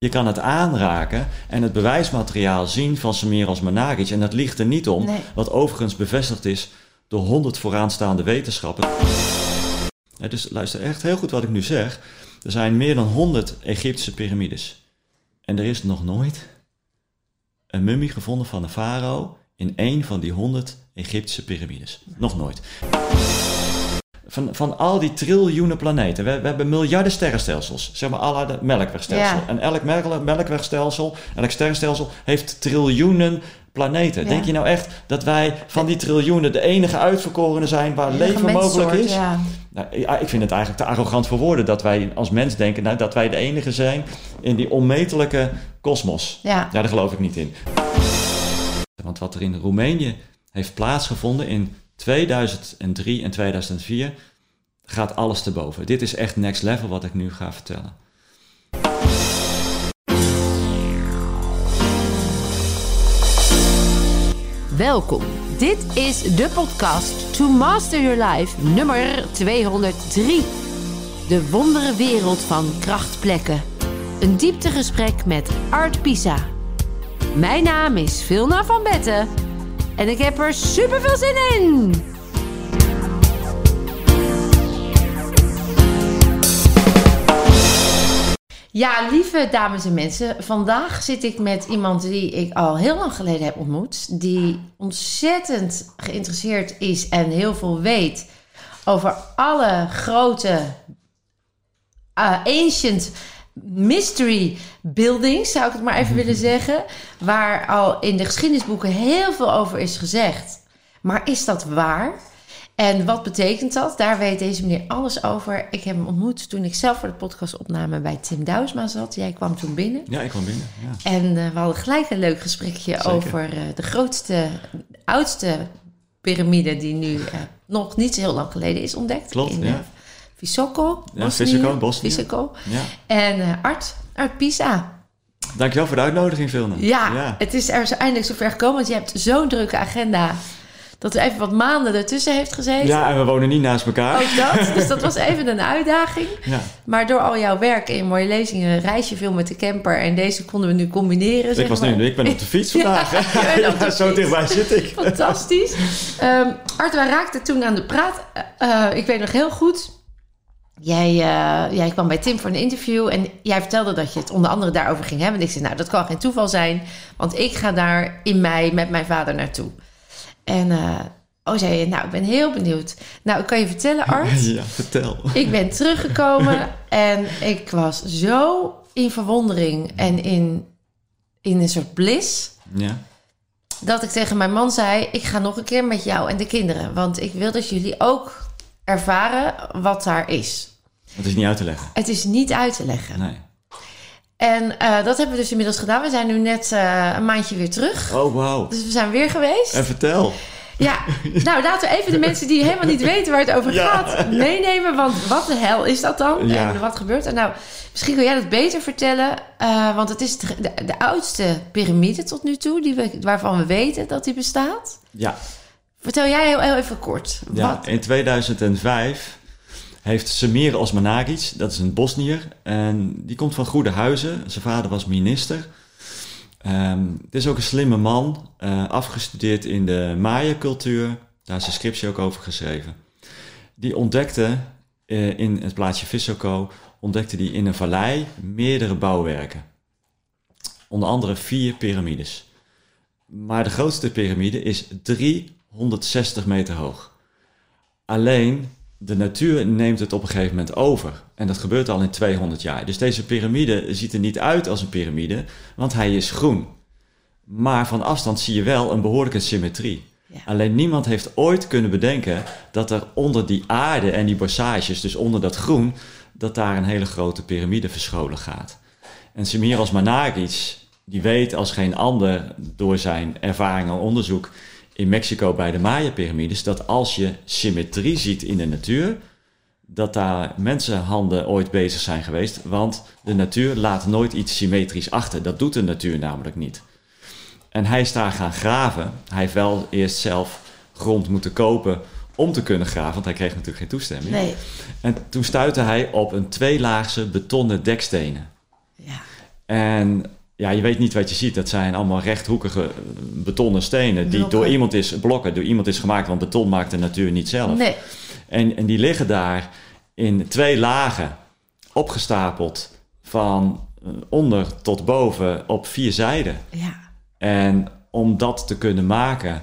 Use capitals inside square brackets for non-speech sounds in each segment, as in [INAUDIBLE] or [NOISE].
Je kan het aanraken en het bewijsmateriaal zien van Semiros Managic. En dat ligt er niet om, Nee. wat overigens bevestigd is door 100 vooraanstaande wetenschappers. Ja, dus luister echt heel goed wat ik nu zeg. Er zijn meer dan 100 Egyptische piramides. En er is nog nooit een mummie gevonden van een farao in één van die 100 Egyptische piramides. Nog nooit. Van, van al die triljoenen planeten. We, we hebben miljarden sterrenstelsels. Zeg maar alle de melkwegstelsel. Ja. En elk melk- melkwegstelsel, elk sterrenstelsel heeft triljoenen planeten. Ja. Denk je nou echt dat wij van die triljoenen de enige uitverkorenen zijn waar Enige leven mogelijk is? Ja. Nou, ik vind het eigenlijk te arrogant voor woorden dat wij als mens denken nou, dat wij de enige zijn in die onmetelijke kosmos. Ja. Ja, daar geloof ik niet in. Want wat er in Roemenië heeft plaatsgevonden in 2003 en 2004, gaat alles te boven. Dit is echt next level wat ik nu ga vertellen. Welkom. Dit is de podcast To Master Your Life nummer 203. De wondere wereld van krachtplekken. Een dieptegesprek met Art Pisa. Mijn naam is Vilna van Betten en ik heb er super veel zin in. Ja, lieve dames en mensen, vandaag zit ik met iemand die ik al heel lang geleden heb ontmoet. Die ontzettend geïnteresseerd is en heel veel weet over alle grote uh, ancient mystery buildings, zou ik het maar even [LAUGHS] willen zeggen. Waar al in de geschiedenisboeken heel veel over is gezegd. Maar is dat waar? En wat betekent dat? Daar weet deze meneer alles over. Ik heb hem ontmoet toen ik zelf voor de podcastopname bij Tim Douwsma zat. Jij kwam toen binnen. Ja, ik kwam binnen. Ja. En uh, we hadden gelijk een leuk gesprekje Zeker. over uh, de grootste, oudste piramide die nu uh, nog niet zo heel lang geleden is ontdekt. Klopt, in, ja. Visoko. Ja, Visoko, Bosnië. Visoko. Ja. En Art, Art Pisa. Dankjewel voor de uitnodiging, Vilna. Ja, ja, het is er eindelijk zover gekomen, want je hebt zo'n drukke agenda. Dat er even wat maanden ertussen heeft gezeten. Ja, en we wonen niet naast elkaar. Ook dat. Dus dat was even een uitdaging. Ja. Maar door al jouw werk en je mooie lezingen reis je veel met de camper. En deze konden we nu combineren. Ik, zeg was maar. nu, ik ben op de fiets [LAUGHS] vandaag. [LAUGHS] Ja, Ja, [LAUGHS] zo dichtbij zit ik. Fantastisch. Um, Art, wij raakten toen aan de praat. Uh, ik weet nog heel goed. Jij, uh, jij kwam bij Tim voor een interview en jij vertelde dat je het onder andere daarover ging hebben. En ik zei, nou, dat kan geen toeval zijn, want ik ga daar in mei met mijn vader naartoe. En uh, oh, zei je, nou, ik ben heel benieuwd. Nou, ik kan je vertellen, [LAUGHS] Art. Ja, vertel. Ik ben teruggekomen en ik was zo in verwondering en in, in een soort bliss Ja. dat ik tegen mijn man zei: Ik ga nog een keer met jou en de kinderen. Want ik wil dat jullie ook ervaren wat daar is. Het is niet uit te leggen. Het is niet uit te leggen. Nee. En uh, dat hebben we dus inmiddels gedaan. We zijn nu net uh, een maandje weer terug. Oh, wauw. Dus we zijn weer geweest. En vertel. Ja, nou laten we even de mensen die helemaal niet weten waar het over Ja. gaat meenemen. Want wat de hel is dat dan? Ja. En wat gebeurt er? Nou, misschien kun jij dat beter vertellen. Uh, want het is de, de, de, oudste piramide tot nu toe, die we, waarvan we weten dat die bestaat. Ja. Vertel jij heel, heel even kort. ja. Wat? In 2005 heeft Semir Osmanagic, dat is een Bosnier, en die komt van goede huizen. Zijn vader was minister. Um, het is ook een slimme man, uh, afgestudeerd in de Maya-cultuur. Daar is zijn scriptie ook over geschreven. Die ontdekte uh, in het plaatsje Visoko, ontdekte die in een vallei meerdere bouwwerken. Onder andere vier piramides. Maar de grootste piramide is 360 meter hoog. Alleen de natuur neemt het op een gegeven moment over. En dat gebeurt al in 200 jaar. Dus deze piramide ziet er niet uit als een piramide, want hij is groen. Maar van afstand zie je wel een behoorlijke symmetrie. Ja. Alleen niemand heeft ooit kunnen bedenken dat er onder die aarde en die bossages, dus onder dat groen, dat daar een hele grote piramide verscholen gaat. En Semiros Managic, die weet als geen ander door zijn ervaring en onderzoek in Mexico bij de Maya-pyramides, dat als je symmetrie ziet in de natuur, dat daar mensenhanden ooit bezig zijn geweest, want de natuur laat nooit iets symmetrisch achter. Dat doet de natuur namelijk niet. En hij is daar gaan graven. Hij heeft wel eerst zelf grond moeten kopen om te kunnen graven, want hij kreeg natuurlijk geen toestemming. Nee. En toen stuitte hij op een tweelaagse betonnen dekstenen. Ja. En ja, je weet niet wat je ziet. Dat zijn allemaal rechthoekige eh, betonnen stenen die door iemand is, blokken, door iemand is gemaakt. Want beton maakt de natuur niet zelf. Nee. En, en die liggen daar in twee lagen opgestapeld van eh, onder tot boven op vier zijden. Ja. En om dat te kunnen maken,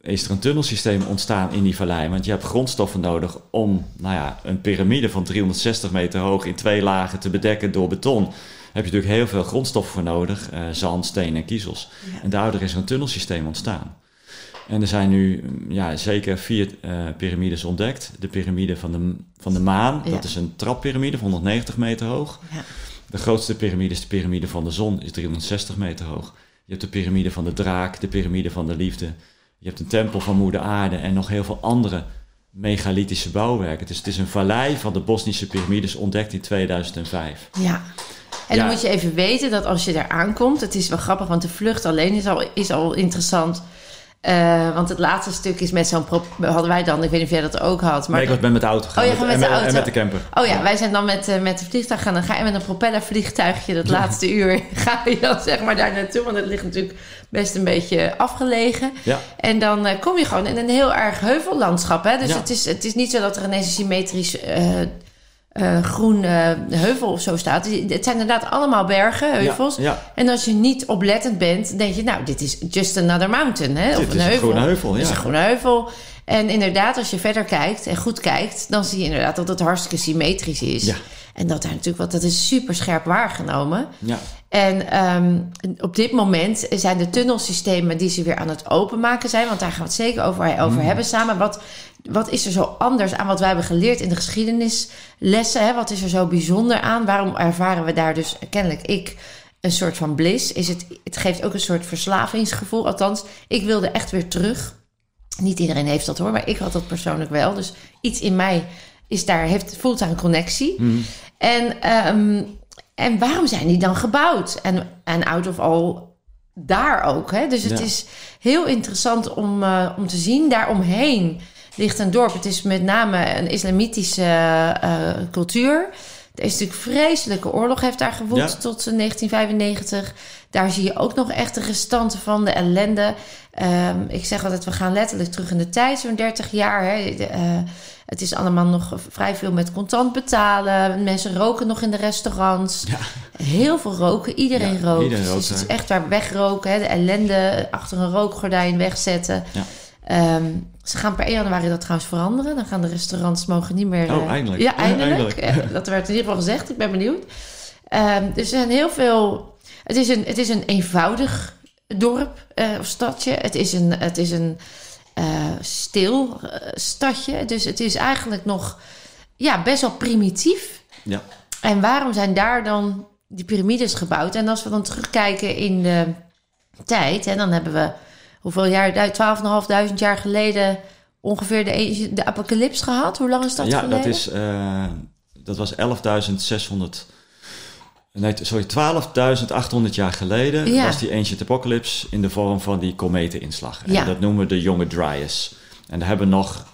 is er een tunnelsysteem ontstaan in die vallei. Want je hebt grondstoffen nodig om nou ja, een piramide van 360 meter hoog in twee lagen te bedekken door beton. Heb je natuurlijk heel veel grondstoffen voor nodig, eh, zand, steen en kiezels. Ja. En daardoor is er een tunnelsysteem ontstaan. En er zijn nu mm, ja, zeker vier eh, piramides ontdekt. De piramide van de, van de maan, Ja. dat is een trappyramide van 190 meter hoog. Ja. De grootste piramide is de piramide van de zon, is 360 meter hoog. Je hebt de piramide van de draak, de piramide van de liefde. Je hebt een tempel van moeder aarde en nog heel veel andere megalithische bouwwerken. Dus het is een vallei van de Bosnische piramides ontdekt in 2005. Ja. En dan moet je even weten dat als je daar aankomt, het is wel grappig, want de vlucht alleen is al, is al interessant. Eh, want het laatste stuk is met zo'n prop. Hadden wij dan, ik weet niet of jij dat ook had. Maar ik ben met de auto gegaan Oh, gaat met en, de en auto. met de camper. Oh ja, wij zijn dan met, eh, met de vliegtuig gaan. Dan ga je met een propellervliegtuigje dat laatste uur. [LAUGHS] Ga je dan zeg maar daar naartoe. Want het ligt natuurlijk best een beetje afgelegen. Ja, En dan eh, kom je gewoon in een heel erg heuvellandschap. Hè? Dus het, is, het is niet zo dat er ineens een symmetrisch eh, groen eh, heuvel of zo staat. Het zijn inderdaad allemaal bergen, heuvels. Ja, ja. En als je niet oplettend bent, denk je, nou, dit is just another mountain. Hè? Dit of is een een heuvel. groene heuvel, Dit is ja. een groene heuvel. En inderdaad, als je verder kijkt en goed kijkt, dan zie je inderdaad dat het hartstikke symmetrisch is. Ja. En dat daar natuurlijk, wat dat is super scherp waargenomen. ja. En ehm, op dit moment zijn de tunnelsystemen die ze weer aan het openmaken zijn, want daar gaan we het zeker over, over Mm. hebben samen. Wat, wat is er zo anders aan wat wij hebben geleerd in de geschiedenislessen? Hè? Wat is er zo bijzonder aan? Waarom ervaren we daar dus, kennelijk ik, een soort van bliss? Is het, het geeft ook een soort verslavingsgevoel. Althans, ik wilde echt weer terug. Niet iedereen heeft dat hoor, maar ik had dat persoonlijk wel. Dus iets in mij is daar, heeft, voelt daar een connectie. En, ehm, en waarom zijn die dan gebouwd? En, en out of all daar ook. Hè? Dus het Ja. is heel interessant om, eh, om te zien. Daaromheen ligt een dorp. Het is met name een islamitische eh, cultuur. Er is natuurlijk vreselijke oorlog heeft daar gewoed Ja. tot eh, 1995. Daar zie je ook nog echt de restanten van de ellende. Ehm, ik zeg altijd, we gaan letterlijk terug in de tijd, zo'n 30 jaar. Hè. De, eh, het is allemaal nog vrij veel met contant betalen. Mensen roken nog in de restaurants. Ja. Heel veel roken. Iedereen Ja, rookt. iedereen dus rookt het is daar. echt waar wegroken. Hè. De ellende achter een rookgordijn wegzetten. Ja. Ehm, ze gaan per 1 januari dat trouwens veranderen. Dan gaan de restaurants mogen niet meer... Oh, eh, eindelijk. Ja, eindelijk. eindelijk. Eh, [LAUGHS] dat werd in ieder geval gezegd. Ik ben benieuwd. Ehm, dus er zijn heel veel... Het is een, het is een eenvoudig dorp eh, of stadje. Het is een, het is een stil stadje. Dus het is eigenlijk nog ja, best wel primitief. Ja. En waarom zijn daar dan die piramides gebouwd? En als we dan terugkijken in de tijd, en dan hebben we hoeveel jaar, 12.500 jaar geleden ongeveer de, de apocalyps gehad. Hoe lang is dat ja, geleden? dat, is, eh, dat was 11.600... Nee, sorry, 12.800 jaar geleden Ja. was die Ancient Apocalypse in de vorm van die kometeninslag. En Ja. dat noemen we de jonge Dryas. En daar hebben nog,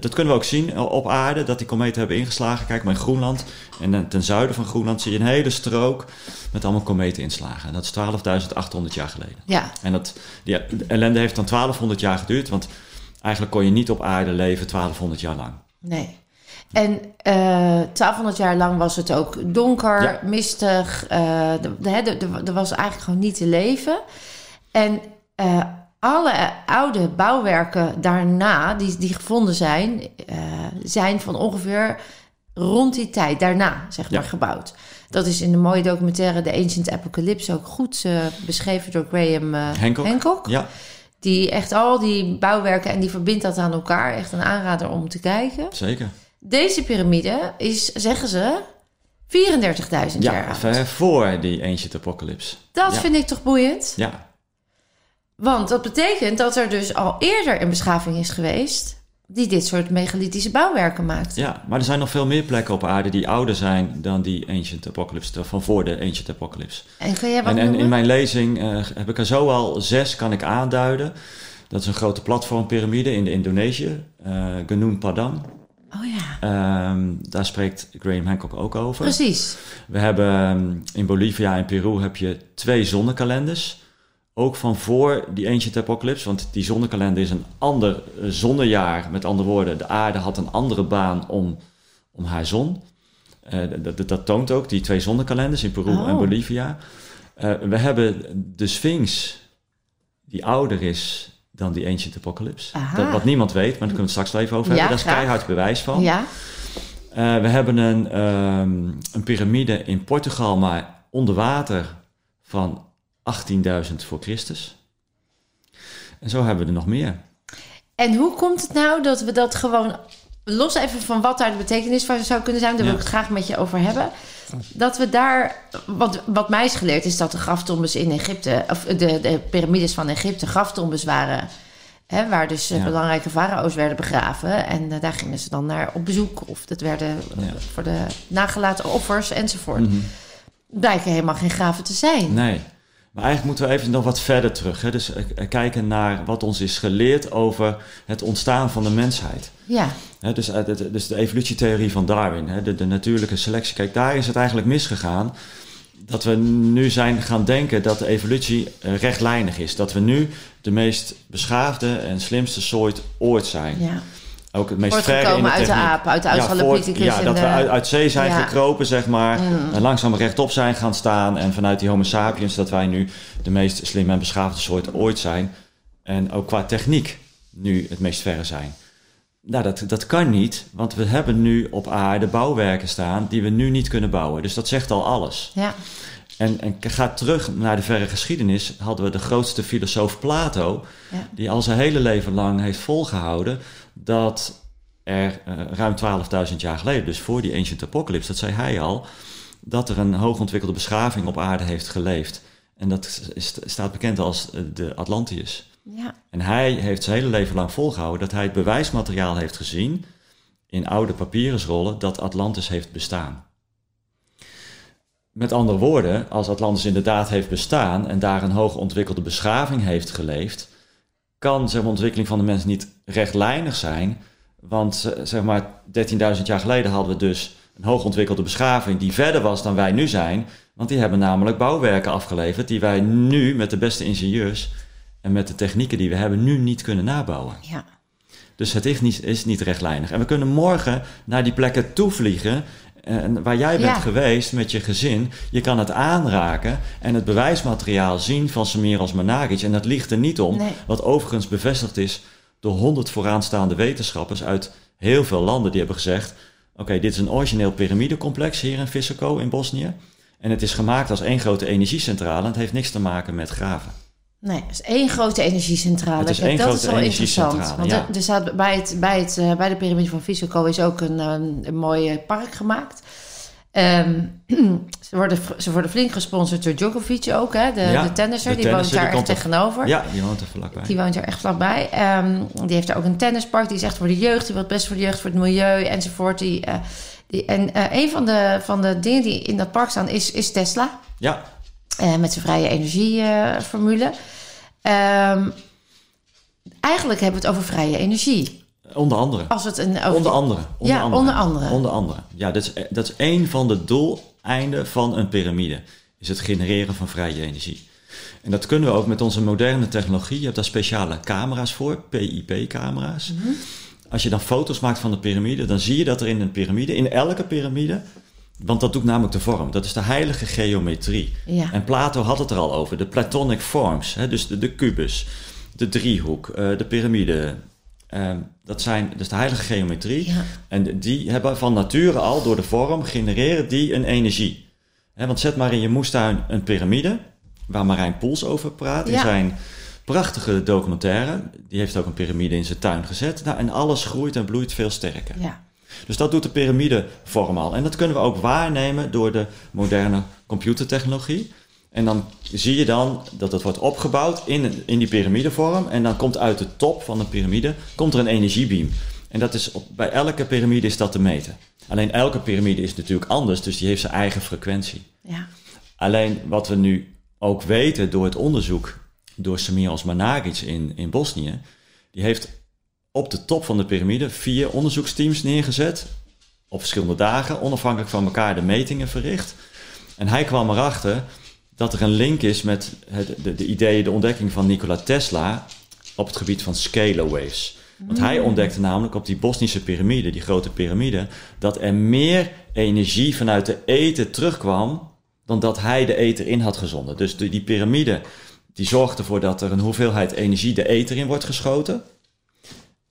dat kunnen we ook zien eh, op aarde, dat die kometen hebben ingeslagen. Kijk maar in Groenland en dan ten zuiden van Groenland zie je een hele strook met allemaal kometeninslagen. En dat is 12.800 jaar geleden. Ja, En dat, die ellende heeft dan 1200 jaar geduurd, want eigenlijk kon je niet op aarde leven 1200 jaar lang. nee. En eh 1200 jaar lang was het ook donker, Ja. mistig. eh, de- Er was eigenlijk gewoon niet te leven. En eh, alle oude bouwwerken daarna, die, die gevonden zijn, eh, zijn van ongeveer rond die tijd daarna, zeg maar, Ja. gebouwd. Dat is in de mooie documentaire The Ancient Apocalypse ook goed eh, beschreven door Graham eh, Hancock. Hancock. Ja, Die echt al die bouwwerken en die verbindt dat aan elkaar. Echt een aanrader om te kijken. zeker. Deze piramide is, zeggen ze, 34.000 jaar Ja, oud. voor die Ancient Apocalypse. Dat Ja. vind ik toch boeiend? Ja, Want dat betekent dat er dus al eerder een beschaving is geweest... die dit soort megalithische bouwwerken maakt. ja, maar er zijn nog veel meer plekken op aarde die ouder zijn dan die Ancient Apocalypse, van voor de Ancient Apocalypse. En kun jij wat En, en in mijn lezing eh, heb ik er zo al zes kan ik aanduiden. Dat is een grote platformpyramide in de Indonesië, eh Gunung Padang. Oh ja, Ehm, daar spreekt Graham Hancock ook over. precies. We hebben ehm, in Bolivia en Peru heb je twee zonnekalenders. Ook van voor die Ancient Apocalypse. Want die zonnekalender is een ander eh, zonnejaar. Met andere woorden, de aarde had een andere baan om, om haar zon. Eh, dat, dat, dat toont ook, die twee zonnekalenders in Peru Oh. en Bolivia. Eh, we hebben de Sphinx, die ouder is dan die Ancient Apocalypse. Aha. Dat, wat niemand weet, maar daar kunnen we het straks wel even over Ja, hebben. Daar is keihard bewijs van. Ja, we hebben een, ehm, een piramide in Portugal, maar onder water van 18.000 voor Christus. En zo hebben we er nog meer. En hoe komt het nou dat we dat gewoon, los even van wat daar de betekenis van zou kunnen zijn, daar wil ik het graag met je over hebben. Dat we daar, wat, wat mij is geleerd, is dat de graftombes in Egypte, of de, de piramides van Egypte graftombes waren. Hè, waar dus Ja. belangrijke farao's werden begraven. En eh, daar gingen ze dan naar op bezoek. Of dat werden eh, voor de nagelaten offers enzovoort. Mhm. Blijken helemaal geen graven te zijn. Nee. Maar eigenlijk moeten we even nog wat verder terug. Hè? Dus eh, kijken naar wat ons is geleerd over het ontstaan van de mensheid. Ja, Hè, dus, eh, de, dus de evolutietheorie van Darwin, hè, de, de natuurlijke selectie. Kijk, daar is het eigenlijk misgegaan. Dat we nu zijn gaan denken dat de evolutie eh, rechtlijnig is. Dat we nu de meest beschaafde en slimste soort ooit zijn. ja. Ook het meest in de uit de aap, uit de Ja, Australopithecus. Ja, en dat we uit, uit zee zijn Ja. gekropen, zeg maar. Mm. En langzaam rechtop zijn gaan staan. En vanuit die homo sapiens dat wij nu de meest slimme en beschaafde soort ooit zijn. En ook qua techniek nu het meest verre zijn. Nou, dat, dat kan niet, want we hebben nu op aarde bouwwerken staan die we nu niet kunnen bouwen. Dus dat zegt al alles. Ja, En, en ga terug naar de verre geschiedenis, hadden we de grootste filosoof Plato, ja. die al zijn hele leven lang heeft volgehouden dat er eh, ruim 12.000 jaar geleden, dus voor die Ancient Apocalypse, dat zei hij al, dat er een hoogontwikkelde beschaving op aarde heeft geleefd. En dat is, staat bekend als eh, de Atlantiërs. ja. En hij heeft zijn hele leven lang volgehouden dat hij het bewijsmateriaal heeft gezien in oude papyrusrollen dat Atlantis heeft bestaan. Met andere woorden, als Atlantis inderdaad heeft bestaan en daar een hoog ontwikkelde beschaving heeft geleefd, kan zeg maar, ontwikkeling van de mens niet rechtlijnig zijn. Want eh, zeg maar 13.000 jaar geleden hadden we dus een hoog ontwikkelde beschaving die verder was dan wij nu zijn. Want die hebben namelijk bouwwerken afgeleverd die wij nu met de beste ingenieurs en met de technieken die we hebben nu niet kunnen nabouwen. ja. Dus het is niet, is niet rechtlijnig. En we kunnen morgen naar die plekken toevliegen. En waar jij bent Ja. geweest met je gezin. Je kan het aanraken en het bewijsmateriaal zien van Semiros Managic. En dat ligt er niet om. Nee. Wat overigens bevestigd is door honderd vooraanstaande wetenschappers uit heel veel landen. Die hebben gezegd, oké, dit is een origineel piramidecomplex hier in Visoko in Bosnië. En het is gemaakt als één grote energiecentrale. En het heeft niks te maken met graven. Nee, het is één grote energiecentrale. Het is Kijk, één dat grote is wel interessant. Want ja. er, staat bij, het, bij, het, eh, bij de piramide van Visoko is ook een, eh, een mooi park gemaakt. Ehm, [CLEARS THROAT] ze, worden, ze worden flink gesponsord door Djokovic ook, hè? De, Ja, de tennisser. de die woont daar echt er- tegenover. Ja, die woont er vlakbij. Die woont er echt vlakbij. Ehm, die heeft daar ook een tennispark. Die is echt voor de jeugd. Die wil het best voor de jeugd, voor het milieu enzovoort. Die, eh, die, en een van de, van de dingen die in dat park staan is, is Tesla. Ja, Eh, met zijn vrije energieformule. Ehm eigenlijk hebben we het over vrije energie. onder andere. Als het een over Onder andere. Onder Ja, andere. onder andere. Onder andere. Ja, dat is, dat is één van de doeleinden van een piramide. Is het genereren van vrije energie. En dat kunnen we ook met onze moderne technologie. Je hebt daar speciale camera's voor, PIP-camera's. Mhm. Als je dan foto's maakt van de piramide, dan zie je dat er in een piramide, in elke piramide, want dat doet namelijk de vorm, dat is de heilige geometrie. Ja. En Plato had het er al over, de platonic forms, hè, dus de, de kubus, de driehoek, eh, de piramide. Ehm, dat zijn dus de heilige geometrie. Ja. En die hebben van nature al door de vorm genereren die een energie. Hè, want zet maar in je moestuin een piramide, waar Marijn Poels over praat Ja. zijn prachtige documentaire. Die heeft ook een piramide in zijn tuin gezet. Nou, en alles groeit en bloeit veel sterker. Ja. Dus dat doet de piramidevorm al. En dat kunnen we ook waarnemen door de moderne computertechnologie. En dan zie je dan dat het wordt opgebouwd in, in die piramidevorm. En dan komt uit de top van een piramide komt er een energiebeam. En dat is op, bij elke piramide is dat te meten. Alleen elke piramide is natuurlijk anders, dus die heeft zijn eigen frequentie. Ja. Alleen wat we nu ook weten door het onderzoek door Semiros Managic in, in Bosnië, die heeft op de top van de piramide vier onderzoeksteams neergezet. Op verschillende dagen, onafhankelijk van elkaar de metingen verricht. En hij kwam erachter dat er een link is met het, de, de ideeën, de ontdekking van Nikola Tesla op het gebied van scalar waves. Want hij ontdekte namelijk op die Bosnische piramide, die grote piramide, dat er meer energie vanuit de eten terugkwam dan dat hij de eten in had gezonden. Dus die, die piramide die zorgt ervoor dat er een hoeveelheid energie de eten in wordt geschoten.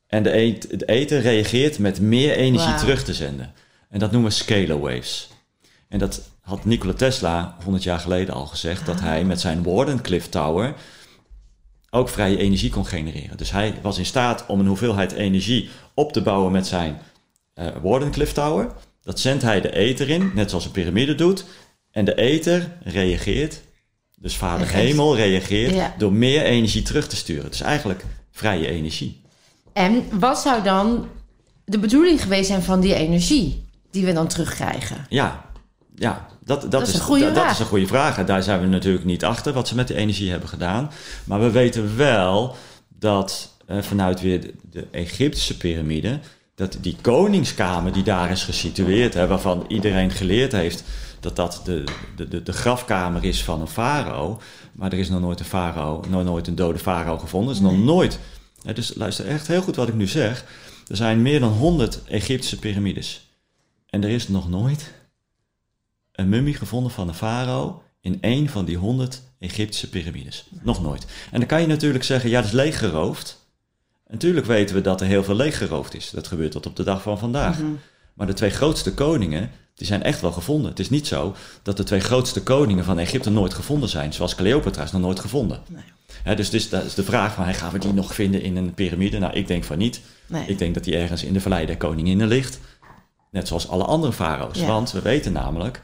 En de, eet, de eten reageert met meer energie terug te zenden. En dat noemen we scalar waves. En dat had Nikola Tesla 100 jaar geleden al gezegd, dat hij met zijn Wardenclyffe Tower ook vrije energie kon genereren. Dus hij was in staat om een hoeveelheid energie op te bouwen met zijn eh Wardenclyffe Tower. Dat zendt hij de ether in, net zoals een piramide doet. En de ether reageert, dus vader hemel reageert, Ja. door meer energie terug te sturen. Dus eigenlijk vrije energie. En wat zou dan de bedoeling geweest zijn van die energie die we dan terugkrijgen? Ja, ja dat, dat, is een goede dat, dat vraag. is een goede vraag. En daar zijn we natuurlijk niet achter wat ze met de energie hebben gedaan. Maar we weten wel dat eh, vanuit weer de, de Egyptische piramide, dat die koningskamer die daar is gesitueerd, hè, waarvan iedereen geleerd heeft dat dat de, de, de, de grafkamer is van een farao. Maar er is nog nooit een farao, nog nooit een dode farao gevonden. Er is nog nooit. Dus luister echt heel goed wat ik nu zeg. Er zijn meer dan 100 Egyptische piramides. En er is nog nooit een mummie gevonden van een farao in één van die 100 Egyptische piramides. Nog nooit. En dan kan je natuurlijk zeggen, ja, dat is leeggeroofd. Natuurlijk weten we dat er heel veel leeggeroofd is. Dat gebeurt tot op de dag van vandaag. Maar de twee grootste koningen, die zijn echt wel gevonden. Het is niet zo dat de twee grootste koningen van Egypte nooit gevonden zijn. Zoals Cleopatra is nog nooit gevonden. Hè, dus, dus dat is de vraag van, hey, gaan we die nog vinden in een piramide? Nou, ik denk van niet. Nee. Ik denk dat die ergens in de Vallei der Koninginnen ligt. Net zoals alle andere farao's. Ja. Want we weten namelijk,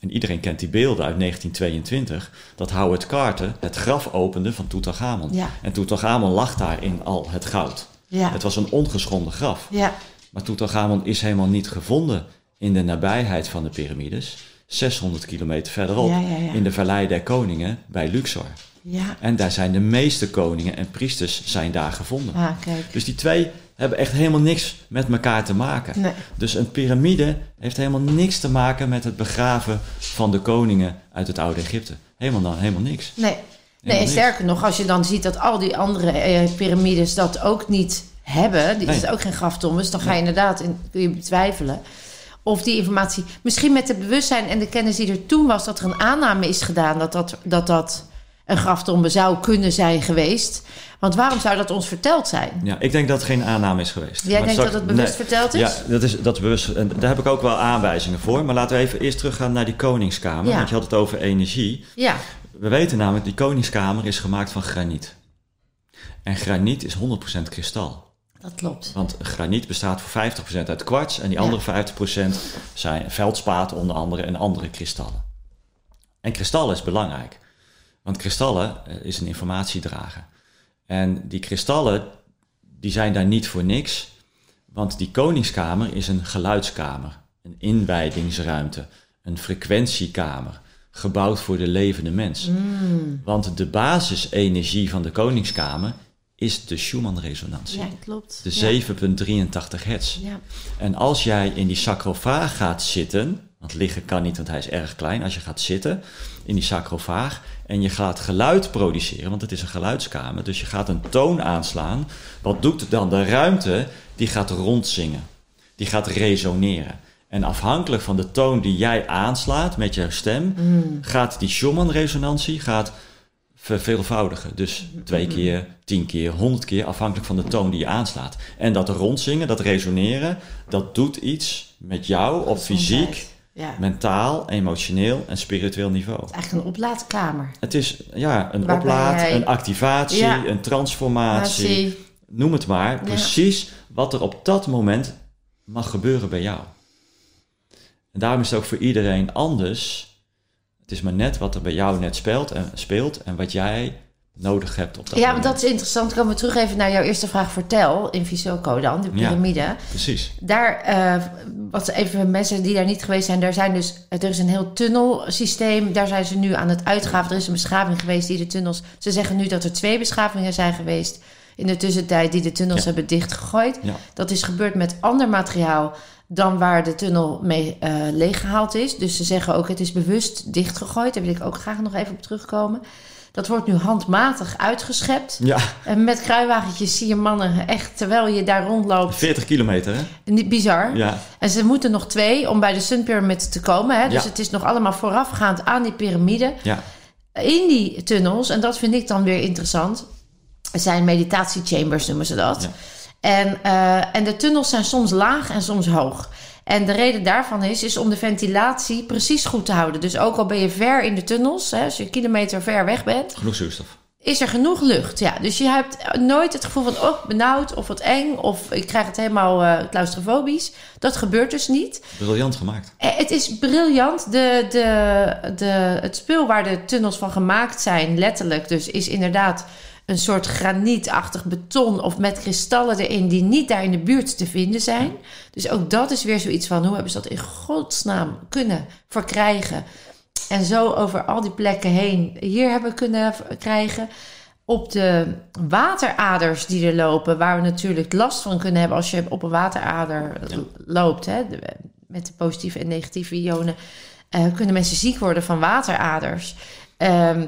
en iedereen kent die beelden uit 1922, dat Howard Carter het graf opende van Tutankhamon. Ja. En Tutankhamon lag daar in al het goud. Ja. Het was een ongeschonden graf. Ja, Maar Tutankhamon is helemaal niet gevonden in de nabijheid van de piramides. 600 kilometer verderop, ja. in de Vallei der Koningen bij Luxor. Ja. En daar zijn de meeste koningen en priesters zijn daar gevonden. Ah, kijk. Dus die twee hebben echt helemaal niks met elkaar te maken. Nee. Dus een piramide heeft helemaal niks te maken met het begraven van de koningen uit het oude Egypte. Helemaal, dan, helemaal niks. Nee. Nee, en niks. sterker nog, als je dan ziet dat al die andere eh, piramides dat ook niet hebben, die Nee. is ook geen graftombes, dan ga je inderdaad in, kun je betwijfelen. Of die informatie, misschien met het bewustzijn en de kennis die er toen was, dat er een aanname is gedaan dat dat, dat, dat een graftombe zou kunnen zijn geweest. Want waarom zou dat ons verteld zijn? Ja, ik denk dat het geen aanname is geweest. Jij Maar denkt straks- dat het bewust nee. verteld is? Ja, dat is, dat bewust. En daar heb ik ook wel aanwijzingen voor. Maar laten we even eerst teruggaan naar die koningskamer. Ja. Want je had het over energie. Ja, We weten namelijk, die koningskamer is gemaakt van graniet. En graniet is 100% kristal. dat klopt. Want graniet bestaat voor 50% uit kwarts en die Ja. andere 50% zijn veldspaat onder andere en andere kristallen. En kristallen is belangrijk, want kristallen eh, is een informatiedrager. En die kristallen die zijn daar niet voor niks, want die koningskamer is een geluidskamer, een inwijdingsruimte, een frequentiekamer, gebouwd voor de levende mens. Want de basisenergie van de koningskamer is de Schumann-resonantie. Ja, klopt. De Ja. 7,83 hertz. Ja. En als jij in die sacrofaag gaat zitten, want liggen kan niet, want hij is erg klein. Als je gaat zitten in die sacrofaag en je gaat geluid produceren, want het is een geluidskamer, dus je gaat een toon aanslaan. Wat doet dan de ruimte? Die gaat rondzingen. Die gaat resoneren. En afhankelijk van de toon die jij aanslaat met jouw stem, gaat die Schumann-resonantie gaat verveelvoudigen. Dus twee keer, tien keer, honderd keer, afhankelijk van de toon die je aanslaat. En dat rondzingen, dat resoneren, dat doet iets met jou op fysiek, Ja. mentaal, emotioneel en spiritueel niveau. Eigenlijk een oplaadkamer. Het is ja, een Waarbij oplaad, een activatie, Ja. een transformatie. Noem het maar. Precies wat er op dat moment mag gebeuren bij jou. En daarom is het ook voor iedereen anders. Het is maar net wat er bij jou net speelt en, speelt en wat jij nodig hebt op dat Ja, moment. dat is interessant. Komen we terug even naar jouw eerste vraag. Vertel in Visoco dan, de Ja. piramide. Precies. Daar, eh, wat even mensen die daar niet geweest zijn, daar zijn dus, er is een heel tunnelsysteem. Daar zijn ze nu aan het uitgraven. Er is een beschaving geweest die de tunnels. Ze zeggen nu dat er twee beschavingen zijn geweest in de tussentijd die de tunnels Ja. hebben dichtgegooid. Ja. Dat is gebeurd met ander materiaal dan waar de tunnel mee eh, leeggehaald is. Dus ze zeggen ook, het is bewust dichtgegooid. Daar wil ik ook graag nog even op terugkomen. Dat wordt nu handmatig uitgeschept. Ja, En met kruiwagentjes zie je mannen echt, terwijl je daar rondloopt, 40 kilometer, hè? bizar. Ja, En ze moeten nog twee om bij de Sun Pyramid te komen. Hè? Dus Ja. het is nog allemaal voorafgaand aan die piramide. ja, In die tunnels, en dat vind ik dan weer interessant, zijn meditatiechambers noemen ze dat. Ja. En, eh, en de tunnels zijn soms laag en soms hoog. En de reden daarvan is, is om de ventilatie precies goed te houden. Dus ook al ben je ver in de tunnels, hè, als je een kilometer ver weg bent, genoeg zuurstof. is er genoeg lucht. Ja, dus je hebt nooit het gevoel van, oh, benauwd of wat eng, of ik krijg het helemaal eh claustrofobisch. Dat gebeurt dus niet. Briljant gemaakt. Eh, Het is briljant. De, de, de, het spul waar de tunnels van gemaakt zijn, letterlijk dus, is inderdaad een soort granietachtig beton of met kristallen erin die niet daar in de buurt te vinden zijn. Dus ook dat is weer zoiets van hoe hebben ze dat in godsnaam kunnen verkrijgen en zo over al die plekken heen hier hebben kunnen krijgen. Op de wateraders die er lopen, waar we natuurlijk last van kunnen hebben als je op een waterader loopt, hè, met de positieve en negatieve ionen, eh, kunnen mensen ziek worden van wateraders. Ehm,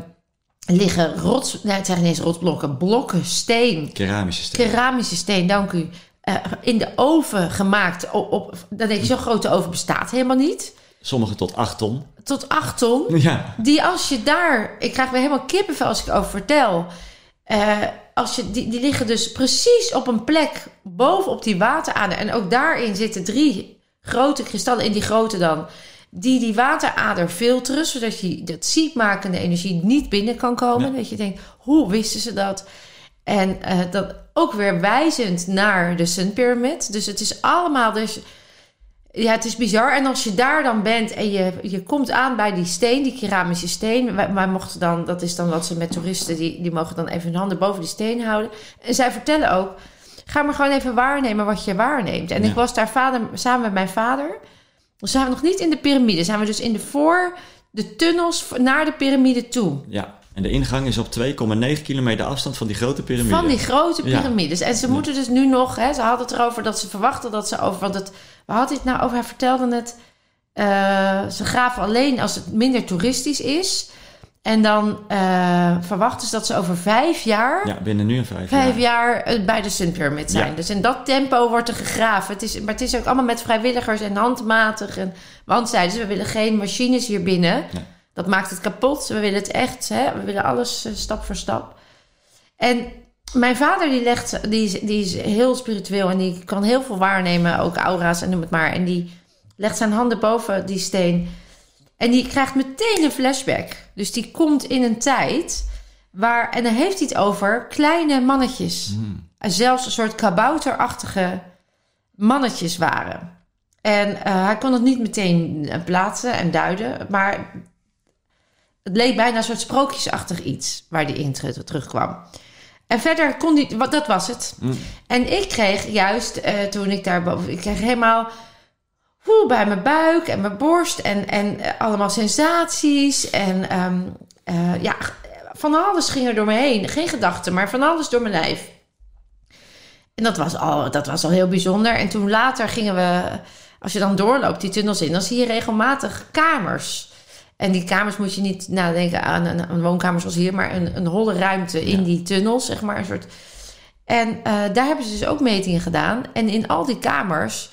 liggen rots, nee, het zijn niet eens rotsblokken, blokken steen, Keramische steen. keramische steen, dank u, eh, in de oven gemaakt. Op, op, dan denk je, zo'n grote oven bestaat helemaal niet. Sommige tot 8 ton. Tot 8 ton. [LAUGHS] Ja, Die als je daar, ik krijg weer helemaal kippenvel als ik over vertel. Eh, als je, die, die liggen dus precies op een plek bovenop die waterader. En ook daarin zitten drie grote kristallen, in die grote dan, die die waterader filteren, zodat je dat ziekmakende energie niet binnen kan komen. Dat je denkt, hoe wisten ze dat? En eh, dat ook weer wijzend naar de Sun Pyramid. Dus het is allemaal dus... Ja, het is bizar. En als je daar dan bent en je, je komt aan bij die steen, die keramische steen. Wij, wij mochten dan, dat is dan wat ze met toeristen, die, die mogen dan even hun handen boven die steen houden. En zij vertellen ook, ga maar gewoon even waarnemen wat je waarneemt. En Ja. ik was daar vader, samen met mijn vader. Dan zijn we nog niet in de piramide. Zijn we dus in de voor, de tunnels naar de piramide toe. ja. En de ingang is op 2,9 kilometer afstand van die grote piramide. Van die grote Ja. piramides. En ze moeten dus nu nog, hè, ze hadden het erover dat ze verwachten dat ze over. Want het, waar had hij het nou over? Hij vertelde het. eh, ze graven alleen als het minder toeristisch is. En dan eh, verwachten ze dat ze over vijf jaar. Ja, binnen nu en vijf, Vijf jaar. jaar eh, bij de Sun Pyramid zijn. Ja. Dus in dat tempo wordt er gegraven. Het is, maar het is ook allemaal met vrijwilligers en handmatig. En, want zeiden ze, we willen geen machines hier binnen. Nee. Dat maakt het kapot. We willen het echt. Hè? We willen alles eh, stap voor stap. En mijn vader die legt, die is, die is heel spiritueel en die kan heel veel waarnemen, ook aura's en noem het maar. En die legt zijn handen boven die steen. En die krijgt meteen een flashback. Dus die komt in een tijd waar, en dan heeft hij het over kleine mannetjes. Hmm. En zelfs een soort kabouterachtige mannetjes waren. En eh, hij kon het niet meteen eh, plaatsen en duiden, maar het leek bijna een soort sprookjesachtig iets waar die in ter- terugkwam. En verder kon die, wat- dat was het. Mm. En ik kreeg juist eh, toen ik daar boven, ik kreeg helemaal woe, bij mijn buik en mijn borst en, en eh, allemaal sensaties en ehm, eh, ja, van alles ging er door me heen. Geen gedachten, maar van alles door mijn lijf. En dat was, al, dat was al heel bijzonder. En toen later gingen we, als je dan doorloopt die tunnels in, dan zie je regelmatig kamers. En die kamers moet je niet nadenken aan een, een woonkamer zoals hier, maar een, een holle ruimte in Ja. die tunnels, zeg maar. Een soort. En eh, daar hebben ze dus ook metingen gedaan. En in al die kamers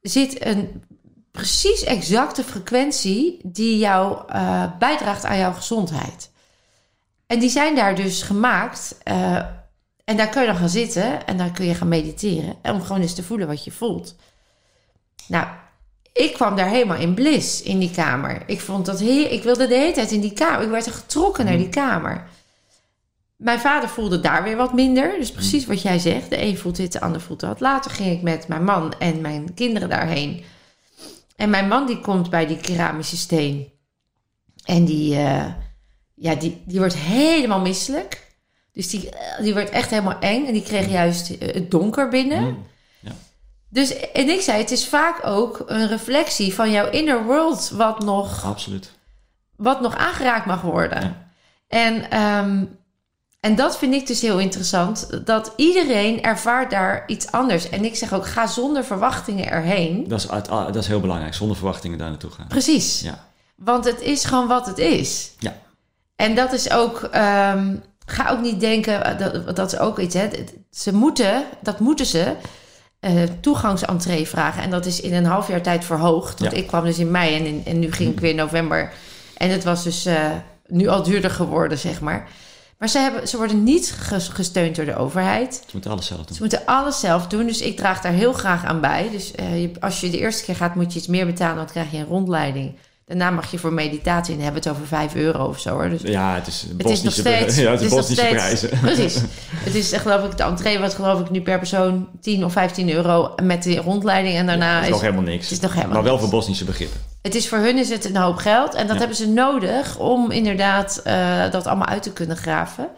zit een precies exacte frequentie die jou eh, bijdraagt aan jouw gezondheid. En die zijn daar dus gemaakt. eh, en daar kun je dan gaan zitten en daar kun je gaan mediteren. Om gewoon eens te voelen wat je voelt. Nou, ik kwam daar helemaal in bliss in die kamer. Ik vond dat heer, ik wilde de hele tijd in die kamer. Ik werd er getrokken naar die kamer. Mijn vader voelde daar weer wat minder. Dus precies wat jij zegt. De een voelt dit, de ander voelt dat. Later ging ik met mijn man en mijn kinderen daarheen. En mijn man die komt bij die keramische steen. En die, eh, ja, die, die wordt helemaal misselijk. Dus die, eh, die wordt echt helemaal eng. En die kreeg juist eh, het donker binnen. Mm. Dus, en ik zei, het is vaak ook een reflectie van jouw inner world wat nog, Absoluut. wat nog aangeraakt mag worden. Ja. En, ehm, en dat vind ik dus heel interessant. Dat iedereen ervaart daar iets anders. En ik zeg ook, ga zonder verwachtingen erheen. Dat is, dat is heel belangrijk, zonder verwachtingen daar naartoe gaan. Precies. Ja. Want het is gewoon wat het is. Ja. En dat is ook... ehm, ga ook niet denken... eh, Dat, dat is ook iets, hè. Ze moeten, dat moeten ze... eh toegangsentree vragen. En dat is in een half jaar tijd verhoogd. Want Ja. ik kwam dus in mei en, in- en nu ging ik weer in november. En het was dus eh, nu al duurder geworden, zeg maar. Maar ze, hebben, ze worden niet ges- gesteund door de overheid. Ze moeten alles zelf doen. Ze moeten alles zelf doen, dus ik draag daar heel graag aan bij. Dus eh, je- als je de eerste keer gaat, moet je iets meer betalen, want dan krijg je een rondleiding. Daarna mag je voor meditatie, en hebben het over 5 euro of zo hoor. Dus Ja, het is het is nog steeds. [LAUGHS] ja, het is nog Bosnische steeds- prijzen. [LAUGHS] Precies. [LAUGHS] Het is eh, geloof ik, de entree was geloof ik nu per persoon 10 of 15 euro met de rondleiding. En daarna is is, nog helemaal niks. het is nog helemaal maar wel niks. voor Bosnische begrippen. Het is voor hun is het een hoop geld. En dat Ja. hebben ze nodig om inderdaad eh, dat allemaal uit te kunnen graven.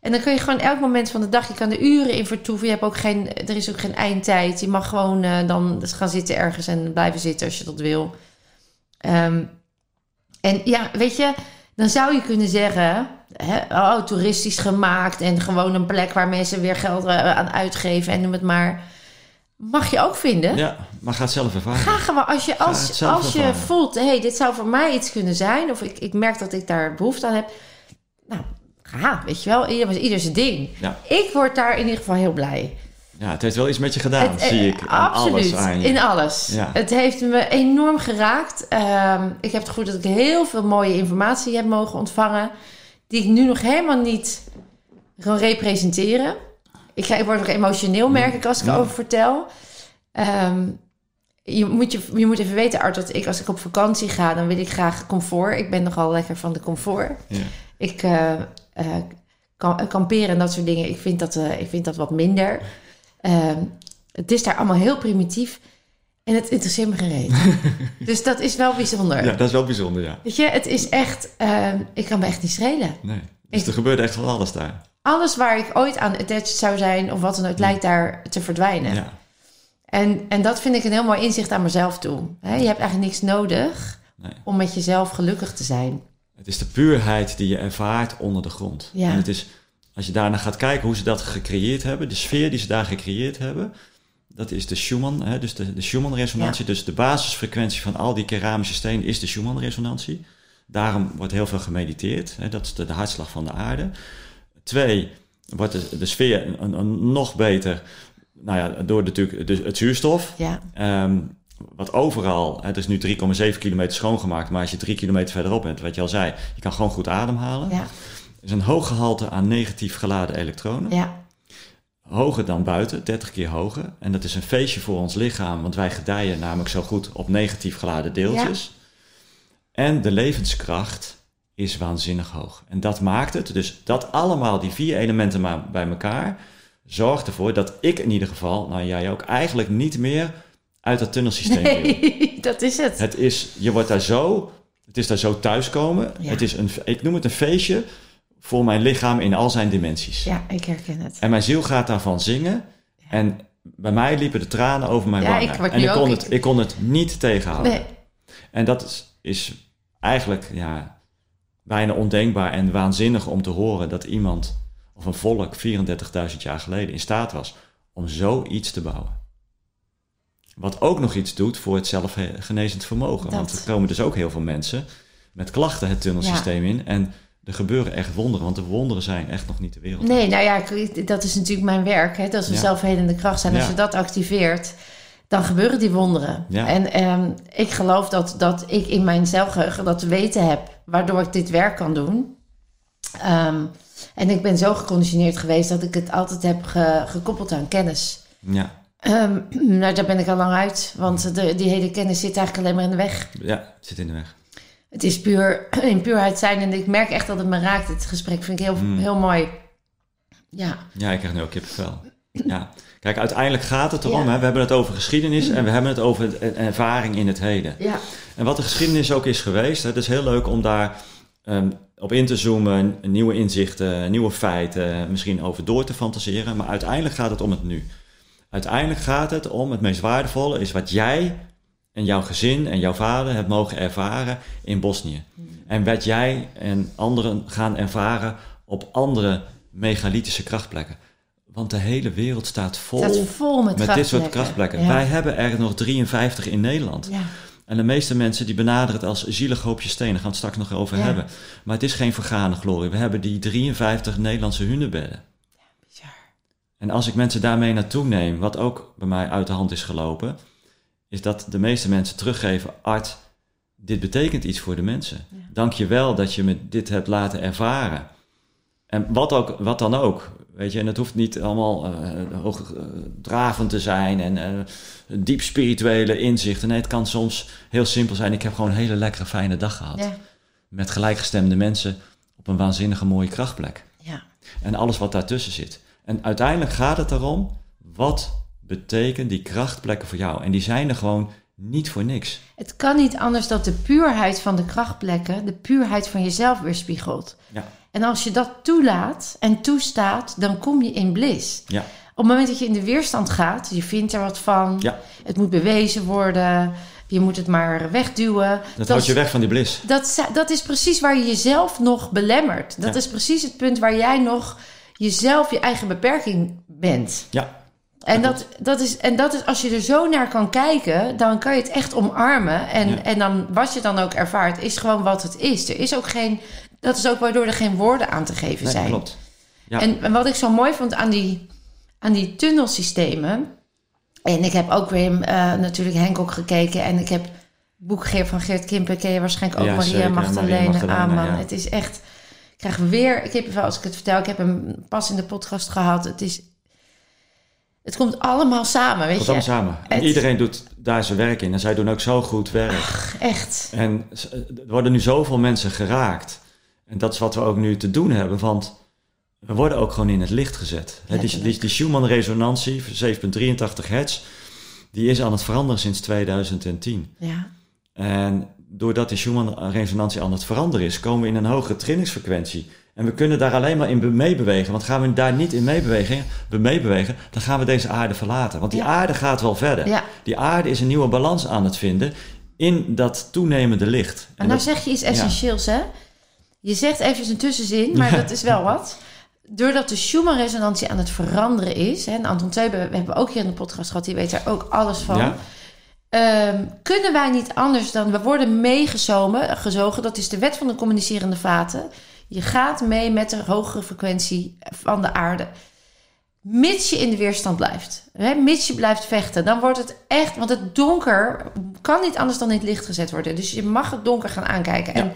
En dan kun je gewoon elk moment van de dag, je kan er uren in vertoeven. Je hebt ook geen, er is ook geen eindtijd. Je mag gewoon eh, dan gaan zitten ergens en blijven zitten als je dat wil. Ehm, en ja, weet je, dan zou je kunnen zeggen, hè, oh, toeristisch gemaakt en gewoon een plek waar mensen weer geld eh, aan uitgeven en noem het maar. Mag je ook vinden. Ja, maar ga het zelf ervaren. Ga gewoon, als je, als, als je ervaren. voelt, hé, hey, dit zou voor mij iets kunnen zijn, of ik, ik merk dat ik daar behoefte aan heb, nou, ga, weet je wel, ieder, ieder zijn ding. Ja. Ik word daar in ieder geval heel blij. Ja, het heeft wel iets met je gedaan, Het- eh, zie ik. Absoluut, alles aan je. in alles. Ja. Het heeft me enorm geraakt. Ehm, ik heb het gevoel dat ik heel veel mooie informatie heb mogen ontvangen, die ik nu nog helemaal niet kan representeren. Ik, ga, ik word nog emotioneel, merk ik, als ik Ja. erover vertel. Ehm, je, moet je, je moet even weten, Art, dat ik als ik op vakantie ga, dan wil ik graag comfort. Ik ben nogal lekker van de comfort. Ja. Ik eh, eh, kan, kamperen en dat soort dingen, ik vind dat, eh, ik vind dat wat minder. Ehm, het is daar allemaal heel primitief en het interesseert me geen reet. [LAUGHS] dus dat is wel bijzonder. ja, dat is wel bijzonder, ja. Weet je, het is echt, ehm, ik kan me echt niet schelen. Nee. Dus Ik- er gebeurt echt van alles daar. Alles waar ik ooit aan attached zou zijn of wat dan ook, lijkt daar te verdwijnen. Ja. En, en dat vind ik een heel mooi inzicht aan mezelf toe. Je hebt eigenlijk niks nodig Nee. om met jezelf gelukkig te zijn. Het is de puurheid die je ervaart onder de grond. Ja. En het is, als je daarna gaat kijken hoe ze dat gecreëerd hebben, de sfeer die ze daar gecreëerd hebben, dat is de Schumann, hè, dus de, de Schumann-resonantie. Dus de basisfrequentie van al die keramische stenen is de Schumann-resonantie. Daarom wordt heel veel gemediteerd. Hè, dat is de, de hartslag van de aarde. Twee, wordt de, de sfeer een, een- nog beter, nou ja, door natuurlijk de, het zuurstof. Ja, Ehm, wat overal, het is nu 3,7 kilometer schoongemaakt, maar als je drie kilometer verderop bent, wat je al zei, je kan gewoon goed ademhalen. ja, Er is een hoog gehalte aan negatief geladen elektronen. ja, Hoger dan buiten, 30 keer hoger. En dat is een feestje voor ons lichaam, want wij gedijen namelijk zo goed op negatief geladen deeltjes. En de levenskracht is waanzinnig hoog. En dat maakt het, dus dat allemaal, die vier elementen maar bij elkaar, zorgt ervoor dat ik in ieder geval, nou jij ook, eigenlijk niet meer uit dat tunnelsysteem wil. nee, [LAUGHS] dat is het. Het is, je wordt daar zo, het is daar zo thuiskomen. Ja. Het is een, ik noem het een feestje voor mijn lichaam in al zijn dimensies. Ja, ik herken het. En mijn ziel gaat daarvan zingen. En bij mij liepen de tranen over mijn Ja, wangen. ik en ik kon, ook- het, ik kon het niet tegenhouden. Nee, En dat is, is eigenlijk ja, bijna ondenkbaar en waanzinnig om te horen dat iemand of een volk 34.000 jaar geleden in staat was om zoiets te bouwen. Wat ook nog iets doet voor het zelfgenezend vermogen. Dat. Want er komen dus ook heel veel mensen met klachten het tunnelsysteem in. En er gebeuren echt wonderen, want de wonderen zijn echt nog niet de wereld. nee, nou ja, dat is natuurlijk mijn werk. Hè? Dat is een Ja. zelfhelende kracht zijn. Als Ja. je dat activeert, dan gebeuren die wonderen. Ja. En ehm, ik geloof dat, dat ik in mijn zelfgeheugen dat te weten heb, waardoor ik dit werk kan doen. Ehm, en ik ben zo geconditioneerd geweest dat ik het altijd heb ge- gekoppeld aan kennis. Ja, Ehm, [CLEARS THROAT] nou, daar ben ik al lang uit, want de, die hele kennis zit eigenlijk alleen maar in de weg. ja, het zit in de weg. Het is puur [CLEARS THROAT] in puurheid zijn en ik merk echt dat het me raakt. Het gesprek vind ik heel, Mm. heel mooi. Ja, Ja, ik krijg nu ook kippenvel. Ja. Kijk, uiteindelijk gaat het erom, Ja. hè, we hebben het over geschiedenis en we hebben het over een ervaring in het heden. ja, En wat de geschiedenis ook is geweest, hè, het is heel leuk om daar ehm, op in te zoomen, nieuwe inzichten, nieuwe feiten, misschien over door te fantaseren. Maar uiteindelijk gaat het om het nu. Uiteindelijk gaat het om het meest waardevolle is wat jij en jouw gezin en jouw vader hebt mogen ervaren in Bosnië. En wat jij en anderen gaan ervaren op andere megalithische krachtplekken. Want de hele wereld staat vol, Het staat vol met, met dit soort krachtplekken. Ja. Wij hebben er nog 53 in Nederland. Ja. En de meeste mensen die benaderen het als zielig hoopje stenen. Daar gaan we het straks nog over Ja. hebben. Maar het is geen vergane glorie. We hebben die 53 Nederlandse hunebedden. Bizar. En als ik mensen daarmee naartoe neem, wat ook bij mij uit de hand is gelopen, is dat de meeste mensen teruggeven, Art, dit betekent iets voor de mensen. Ja. Dank je wel dat je me dit hebt laten ervaren. En wat, ook, wat dan ook, weet je, en het hoeft niet allemaal eh hoogdravend te zijn en eh, diep spirituele inzichten. Nee, het kan soms heel simpel zijn. Ik heb gewoon een hele lekkere, fijne dag gehad. Ja. Met gelijkgestemde mensen op een waanzinnige mooie krachtplek Ja. en alles wat daartussen zit. En uiteindelijk gaat het erom, wat betekent die krachtplekken voor jou? En die zijn er gewoon niet voor niks. Het kan niet anders dat de puurheid van de krachtplekken de puurheid van jezelf weerspiegelt. Ja, En als je dat toelaat en toestaat, dan kom je in bliss. ja, Op het moment dat je in de weerstand gaat, je vindt er wat van, ja. het moet bewezen worden, je moet het maar wegduwen. Dat houdt je weg van die bliss. Dat, dat is precies waar je jezelf nog belemmert. Dat Ja. is precies het punt waar jij nog jezelf, je eigen beperking bent. Ja, En dat, dat is, en dat is, als je er zo naar kan kijken, dan kan je het echt omarmen. En, Ja. en dan, wat je dan ook ervaart, is gewoon wat het is. Er is ook geen, dat is ook waardoor er geen woorden aan te geven nee, zijn. klopt. Ja. En, en wat ik zo mooi vond aan die, aan die tunnelsystemen. En ik heb ook weer eh, natuurlijk Henk ook gekeken. En ik heb het boek Geer van Geert Kimpen. Ken je waarschijnlijk ook Ja, Maria Magdalene, Magdalene, Aman. ja. Het is echt... Ik krijg weer... Ik heb wel als ik het vertel. Ik heb hem pas in de podcast gehad. Het is... Het komt allemaal samen, weet Komt je. allemaal samen. En Het- iedereen doet daar zijn werk in. En zij doen ook zo goed werk. Echt. En s- er worden nu zoveel mensen geraakt. En dat is wat we ook nu te doen hebben. Want we worden ook gewoon in het licht gezet. Die, die, Letterlijk. die Schumann-resonantie, 7,83 hertz, die is aan het veranderen sinds 2010. Ja. En doordat die Schumann-resonantie aan het veranderen is, komen we in een hogere trillingsfrequentie. En we kunnen daar alleen maar in be- meebewegen. Want gaan we daar niet in meebewegen, we meebewegen, dan gaan we deze aarde verlaten. Want die Ja. aarde gaat wel verder. Ja. Die aarde is een nieuwe balans aan het vinden in dat toenemende licht. En nou dat- zeg je iets essentieels, hè? Je zegt even een tussenzin, maar dat is wel wat. Doordat de Schumann-resonantie aan het veranderen is... Hè, en Anton Teube, we hebben ook hier in de podcast gehad... die weet daar ook alles van... ja, Ehm, kunnen wij niet anders dan... We worden meegezogen, gezogen, dat is de wet van de communicerende vaten. Je gaat mee met de hogere frequentie van de aarde. Mits je in de weerstand blijft. Hè, mits je blijft vechten. Dan wordt het echt... Want het donker kan niet anders dan in het licht gezet worden. Dus je mag het donker gaan aankijken. Ja. En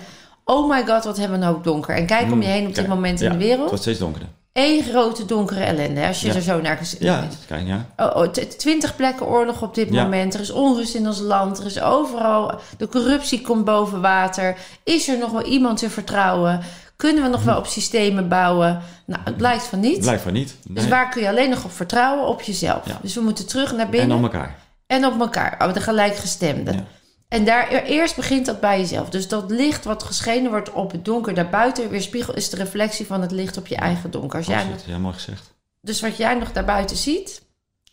oh my god, wat hebben we nou ook donker. En kijk om je heen op dit moment in ja, de Het wereld. wordt steeds donkerder. Eén grote donkere ellende. Als je er zo naar kijkt. Ja, kijk, ja. Oh, oh, twintig plekken oorlog op dit moment. Er is onrust in ons land. Er is overal. De corruptie komt boven water. Is er nog wel iemand te vertrouwen? Kunnen we nog wel op systemen bouwen? Nou, het blijkt van niet. Blijkbaar niet. Nee. Dus waar kun je alleen nog op vertrouwen? Op jezelf. Ja. Dus we moeten terug naar En binnen op elkaar. en op elkaar. Oh, de gelijkgestemden. Ja. En daar, eerst begint dat bij jezelf. Dus dat licht wat geschenen wordt op het donker daarbuiten... weerspiegel is de reflectie van het licht op je eigen donker. Als jij nog. Ja, mooi gezegd. dus wat jij nog daarbuiten ziet...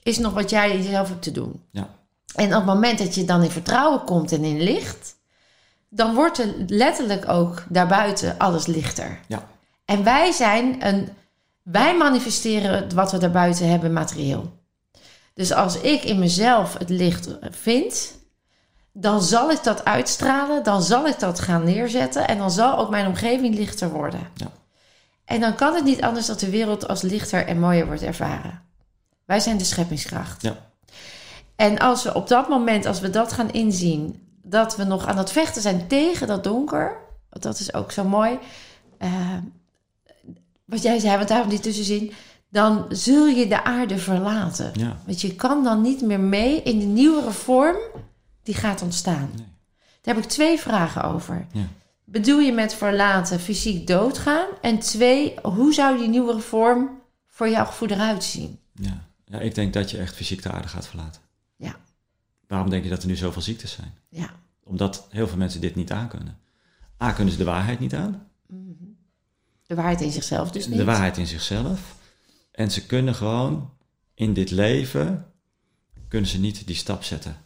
is nog wat jij jezelf hebt te doen. Ja. En op het moment dat je dan in vertrouwen komt en in licht... dan wordt er letterlijk ook daarbuiten alles lichter. Ja. En wij zijn een... Wij manifesteren wat we daarbuiten hebben materieel. Dus als ik in mezelf het licht vind, dan zal ik dat uitstralen, dan zal ik dat gaan neerzetten en dan zal ook mijn omgeving lichter worden. Ja. En dan kan het niet anders dat de wereld als lichter en mooier wordt ervaren. Wij zijn de scheppingskracht. Ja. En als we op dat moment, als we dat gaan inzien, dat we nog aan het vechten zijn tegen dat donker, want dat is ook zo mooi. eh, wat jij zei, want daarom die tussenzin, dan zul je de aarde verlaten. Ja. Want je kan dan niet meer mee in de nieuwere vorm die gaat ontstaan. Nee. Daar heb ik twee vragen over. Ja. Bedoel je met verlaten fysiek doodgaan? En twee, hoe zou die nieuwere vorm voor jouw gevoel eruit zien? Ja. ja, ik denk dat je echt fysiek de aarde gaat verlaten. Ja. Waarom denk je dat er nu zoveel ziektes zijn? Ja. Omdat heel veel mensen dit niet aankunnen. A, kunnen ze de waarheid niet aan. De waarheid in zichzelf dus niet. de waarheid in zichzelf. En ze kunnen gewoon in dit leven, kunnen ze niet die stap zetten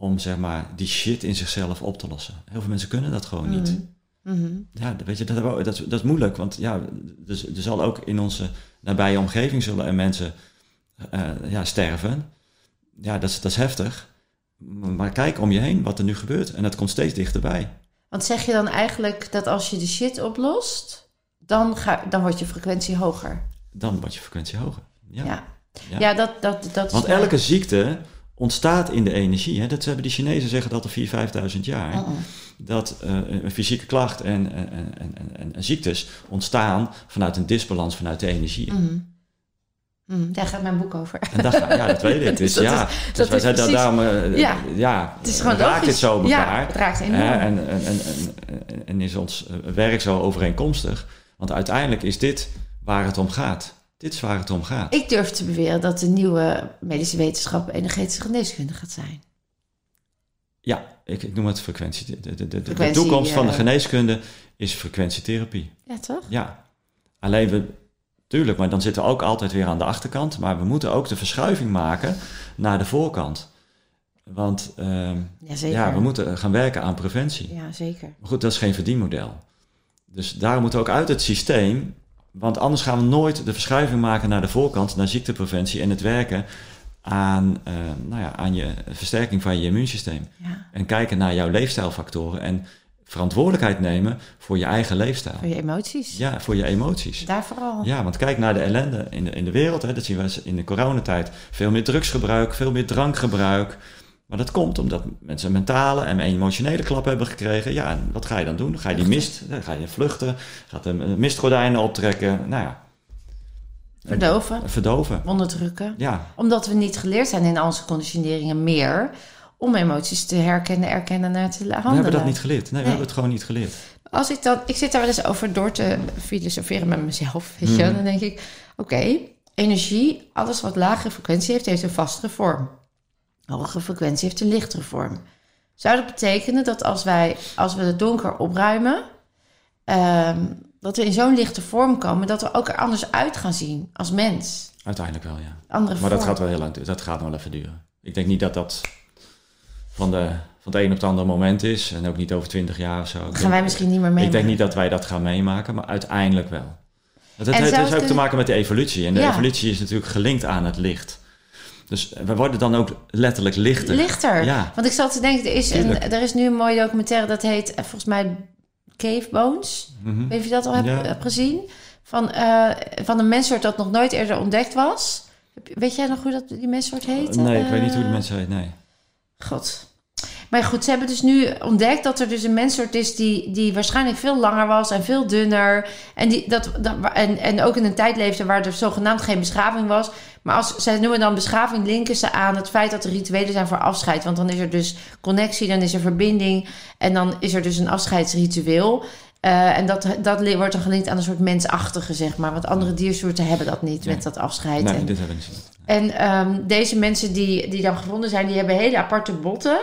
om zeg maar die shit in zichzelf op te lossen. Heel veel mensen kunnen dat gewoon niet. Mhm. Ja, dat- weet je, dat, dat, is- dat is moeilijk, want ja, dus, er zal ook in onze nabije omgeving zullen er mensen eh, ja, sterven. Ja, dat is, dat is heftig. Maar kijk om je heen wat er nu gebeurt. En dat komt steeds dichterbij. Want zeg je dan eigenlijk dat als je de shit oplost, dan, ga, dan wordt je frequentie hoger? Dan wordt je frequentie hoger. Ja. Ja, Ja. ja. dat, dat, dat is Want elke ziekte ontstaat in de energie. Hè? Dat hebben die Chinezen zeggen dat al 4.000, 5.000 jaar. Dat eh, een fysieke klacht en, en, en, en, ziektes ontstaan vanuit een disbalans vanuit de energie. Mhm. Mhm, Daar gaat mijn boek over. En dat, ga- ja, dat weet ik. [LAUGHS] Dus ja, is- dus dat wij zijn precies- daarom, eh, Ja. ja, Het is gewoon raakt logisch. het zo op Ja, elkaar. het raakt enorm. Hè, en, en, en, en, en is ons eh, werk zo overeenkomstig. Want uiteindelijk is dit waar het om gaat. Dit is waar het om gaat. Ik durf te beweren dat de nieuwe medische wetenschap energetische geneeskunde gaat zijn. Ja, ik, ik noem het frequentie. De, de, de, de- toekomst van de eh, geneeskunde is frequentietherapie. Ja, toch? Ja, alleen we, tuurlijk, maar dan zitten we ook altijd weer aan de achterkant. Maar we moeten ook de verschuiving maken naar de voorkant. Want ehm, ja, we moeten gaan werken aan preventie. Ja, zeker. Maar goed, dat is geen verdienmodel. Dus daarom moeten we ook uit het systeem. Want anders gaan we nooit de verschuiving maken naar de voorkant, naar ziektepreventie en het werken aan, eh, nou ja, aan je versterking van je immuunsysteem. Ja, En kijken naar jouw leefstijlfactoren en verantwoordelijkheid nemen voor je eigen leefstijl. voor je emoties. Ja, voor je emoties. Daar vooral. Ja, want kijk naar de ellende in de, in de wereld. Hè. Dat zien we in de coronatijd. Veel meer drugsgebruik, veel meer drankgebruik. Maar dat komt omdat mensen een mentale en emotionele klap hebben gekregen. Ja, en wat ga je dan doen? Ga je die mist, dan ga je vluchten, gaat de mistgordijnen optrekken. Nou ja, Verdoven, verdoven. onderdrukken. Ja, Omdat we niet geleerd zijn in onze conditioneringen meer om emoties te herkennen, erkennen en te handelen. we hebben dat niet geleerd. Nee, we hebben het gewoon niet geleerd. Als ik dan, ik zit daar wel eens over door te filosoferen met mezelf. Weet je? Mhm. Dan denk ik, oké, energie, alles wat lagere frequentie heeft, heeft een vastere vorm. Hogere frequentie heeft een lichtere vorm. Zou dat betekenen dat als wij, als we het donker opruimen, ehm, dat we in zo'n lichte vorm komen, dat we ook er anders uit gaan zien als mens? Uiteindelijk wel, ja. Andere Maar dat gaat wel heel lang. Dat gaat nog wel even duren. Ik denk niet dat dat van, de, van het een op het andere moment is. En ook niet over twintig jaar of zo. Gaan denk- wij misschien niet meer mee. Ik denk niet dat wij dat gaan meemaken, maar uiteindelijk wel. En heeft dus ook te maken met de evolutie. En de Ja. evolutie is natuurlijk gelinkt aan het licht. Dus we worden dan ook letterlijk lichter. Lichter. Ja. Want ik zat te denken, er is, een, er is nu een mooie documentaire dat heet eh, volgens mij Cave Bones. Mhm. Weet je of je dat al hebt, Ja. hebt gezien? Van, eh, van een menssoort dat nog nooit eerder ontdekt was. Heb Weet jij nog hoe dat, die menssoort heet? Nee, ik weet niet hoe Eh, de mensen heet. Nee. God. Maar goed, ze hebben dus nu ontdekt dat er dus een menssoort is die, die waarschijnlijk veel langer was en veel dunner. En, die, dat, dat, en, en ook in een tijd leefde waar er zogenaamd geen beschaving was. Maar als zij noemen dan beschaving, linken ze aan het feit dat er rituelen zijn voor afscheid. Want dan is er dus connectie, dan is er verbinding en dan is er dus een afscheidsritueel. Eh, en dat, dat wordt dan gelinkt aan een soort mensachtige, zeg maar. Want andere diersoorten hebben dat niet Nee. met dat afscheid. Nee, En- dit hebben we niet. en ehm, deze mensen die, die dan gevonden zijn, die hebben hele aparte botten.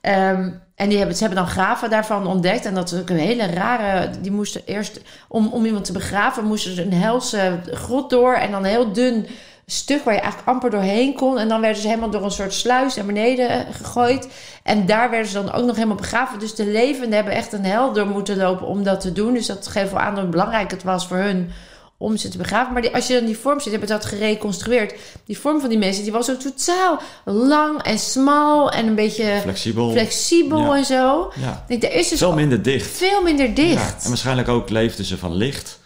Ehm, en die hebben, ze hebben dan graven daarvan ontdekt. En dat is ook een hele rare... Die moesten eerst, om, om iemand te begraven, moesten ze een helse grot door. En dan heel dun stuk waar je eigenlijk amper doorheen kon. En dan werden ze helemaal door een soort sluis naar beneden gegooid. En daar werden ze dan ook nog helemaal begraven. Dus de levenden hebben echt een hel door moeten lopen om dat te doen. Dus dat geeft wel aan hoe belangrijk het was voor hun om ze te begraven. Maar die, als je dan die vorm ziet, hebben dat gereconstrueerd. Die vorm van die mensen, die was zo totaal lang en smal en een beetje Flexibel. flexibel Ja. en zo. ja. Ik denk, er is dus Veel minder dicht. veel minder Ja. dicht. En waarschijnlijk ook leefden ze van licht.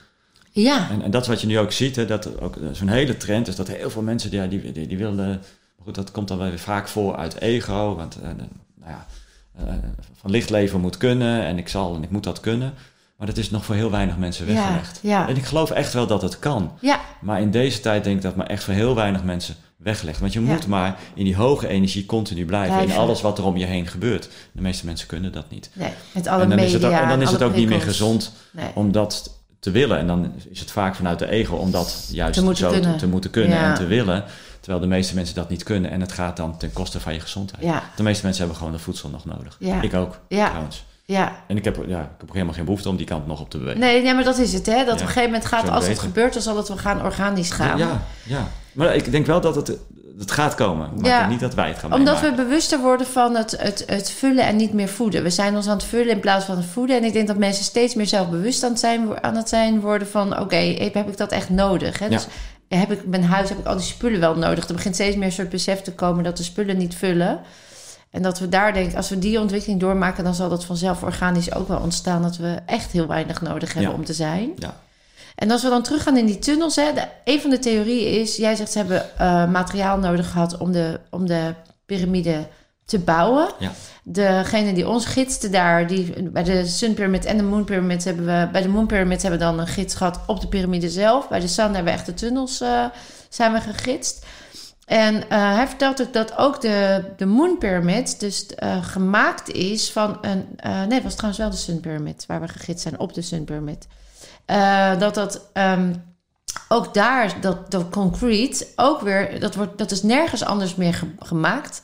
Ja, En, en dat is wat je nu ook ziet, hè, dat ook eh, zo'n hele trend is dat heel veel mensen die, die, die, die willen. Goed, dat komt dan wel weer vaak voor uit ego. Want de- nou ja, eh, van licht leven moet kunnen en ik zal en ik moet dat kunnen. Maar dat is nog voor heel weinig mensen weggelegd. ja, En ik geloof echt wel dat het kan. ja, Maar in deze tijd denk ik dat maar echt voor heel weinig mensen weggelegd. Want je moet maar in die hoge energie continu blijven. In alles wat er om je heen gebeurt. De meeste mensen kunnen dat niet. nee, met alle en dan media, is het ook, en dan is het ook niet meer gezond Nee. om dat te willen. En dan is het vaak vanuit de ego om dat juist Te moeten zo te, kunnen. te moeten kunnen Ja. en te willen. Terwijl de meeste mensen dat niet kunnen. En het gaat dan ten koste van je gezondheid. Ja, De meeste mensen hebben gewoon het voedsel nog nodig. Ja. Ik ook, trouwens. ja. En ik heb, ja, ik heb ook helemaal geen behoefte om die kant nog op te bewegen. Nee, nee, maar dat is het, hè. Dat op een gegeven moment gaat, als het gebeurt, dan zal het wel gaan organisch gaan. Ja, ja. Maar ik denk wel dat het, Het gaat komen. Maar Ja. niet dat wij het gaan Omdat we bewuster worden van het, het, het vullen en niet meer voeden. We zijn ons aan het vullen in plaats van het voeden. En ik denk dat mensen steeds meer zelfbewust aan het zijn, aan het zijn worden van... oké, heb heb ik dat echt nodig? Hè? Ja. Dus heb ik mijn huis, heb ik al die spullen wel nodig? Er begint steeds meer een soort besef te komen dat de spullen niet vullen. En dat we daar denken, als we die ontwikkeling doormaken... dan zal dat vanzelf organisch ook wel ontstaan... dat we echt heel weinig nodig hebben Ja. om te zijn. Ja. En als we dan teruggaan in die tunnels, hè, de, een van de theorieën is, jij zegt ze hebben eh, materiaal nodig gehad om de, om de piramide te bouwen. Ja. Degene die ons gidste daar, die, bij de Sun Pyramid en de Moon Pyramid hebben we, bij de Moon Pyramid hebben we dan een gids gehad op de piramide zelf. Bij de Sun hebben we echt de tunnels eh, zijn we gegidst. En eh, hij vertelt ook dat ook de, de Moon Pyramid dus gemaakt is van een... nee, het was trouwens wel de Sun Pyramid waar we gegidst zijn op de Sun Pyramid. Eh, dat dat ehm, ook daar, dat, dat concrete, ook weer, dat, wordt, dat is nergens anders meer ge- gemaakt.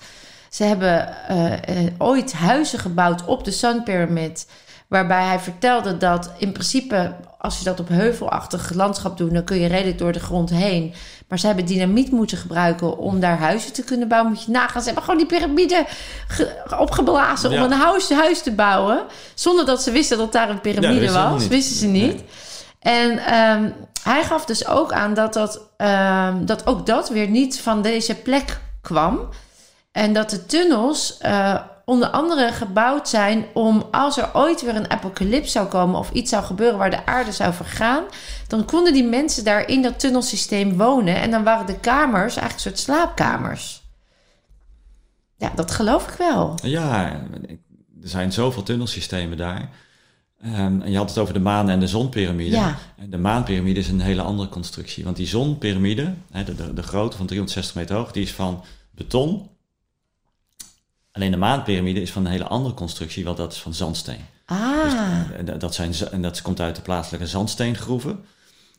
Ze hebben eh, eh, ooit huizen gebouwd op de Sun Pyramid, waarbij hij vertelde dat in principe, als je dat op heuvelachtig landschap doet, dan kun je redelijk door de grond heen. Maar ze hebben dynamiet moeten gebruiken om daar huizen te kunnen bouwen. Moet je nagaan, ze hebben gewoon die piramide ge- opgeblazen Ja. om een huis, huis te bouwen. Zonder dat ze wisten dat daar een piramide was. Wisten ze niet. Nee. En ehm, hij gaf dus ook aan dat, dat, ehm, dat ook dat weer niet van deze plek kwam. En dat de tunnels eh, onder andere gebouwd zijn om als er ooit weer een apocalyps zou komen of iets zou gebeuren waar de aarde zou vergaan, dan konden die mensen daar in dat tunnelsysteem wonen. En dan waren de kamers eigenlijk een soort slaapkamers. Ja, dat geloof ik wel. Ja, er zijn zoveel tunnelsystemen daar. Ehm, en je had het over de maan- en de zonpyramide. Ja. En De maanpyramide is een hele andere constructie. Want die zonpyramide, hè, de, de, de grote van 360 meter hoog, die is van beton. Alleen de maanpyramide is van een hele andere constructie, want dat is van zandsteen. Ah, En dat- dat, zijn, en dat komt uit de plaatselijke zandsteengroeven.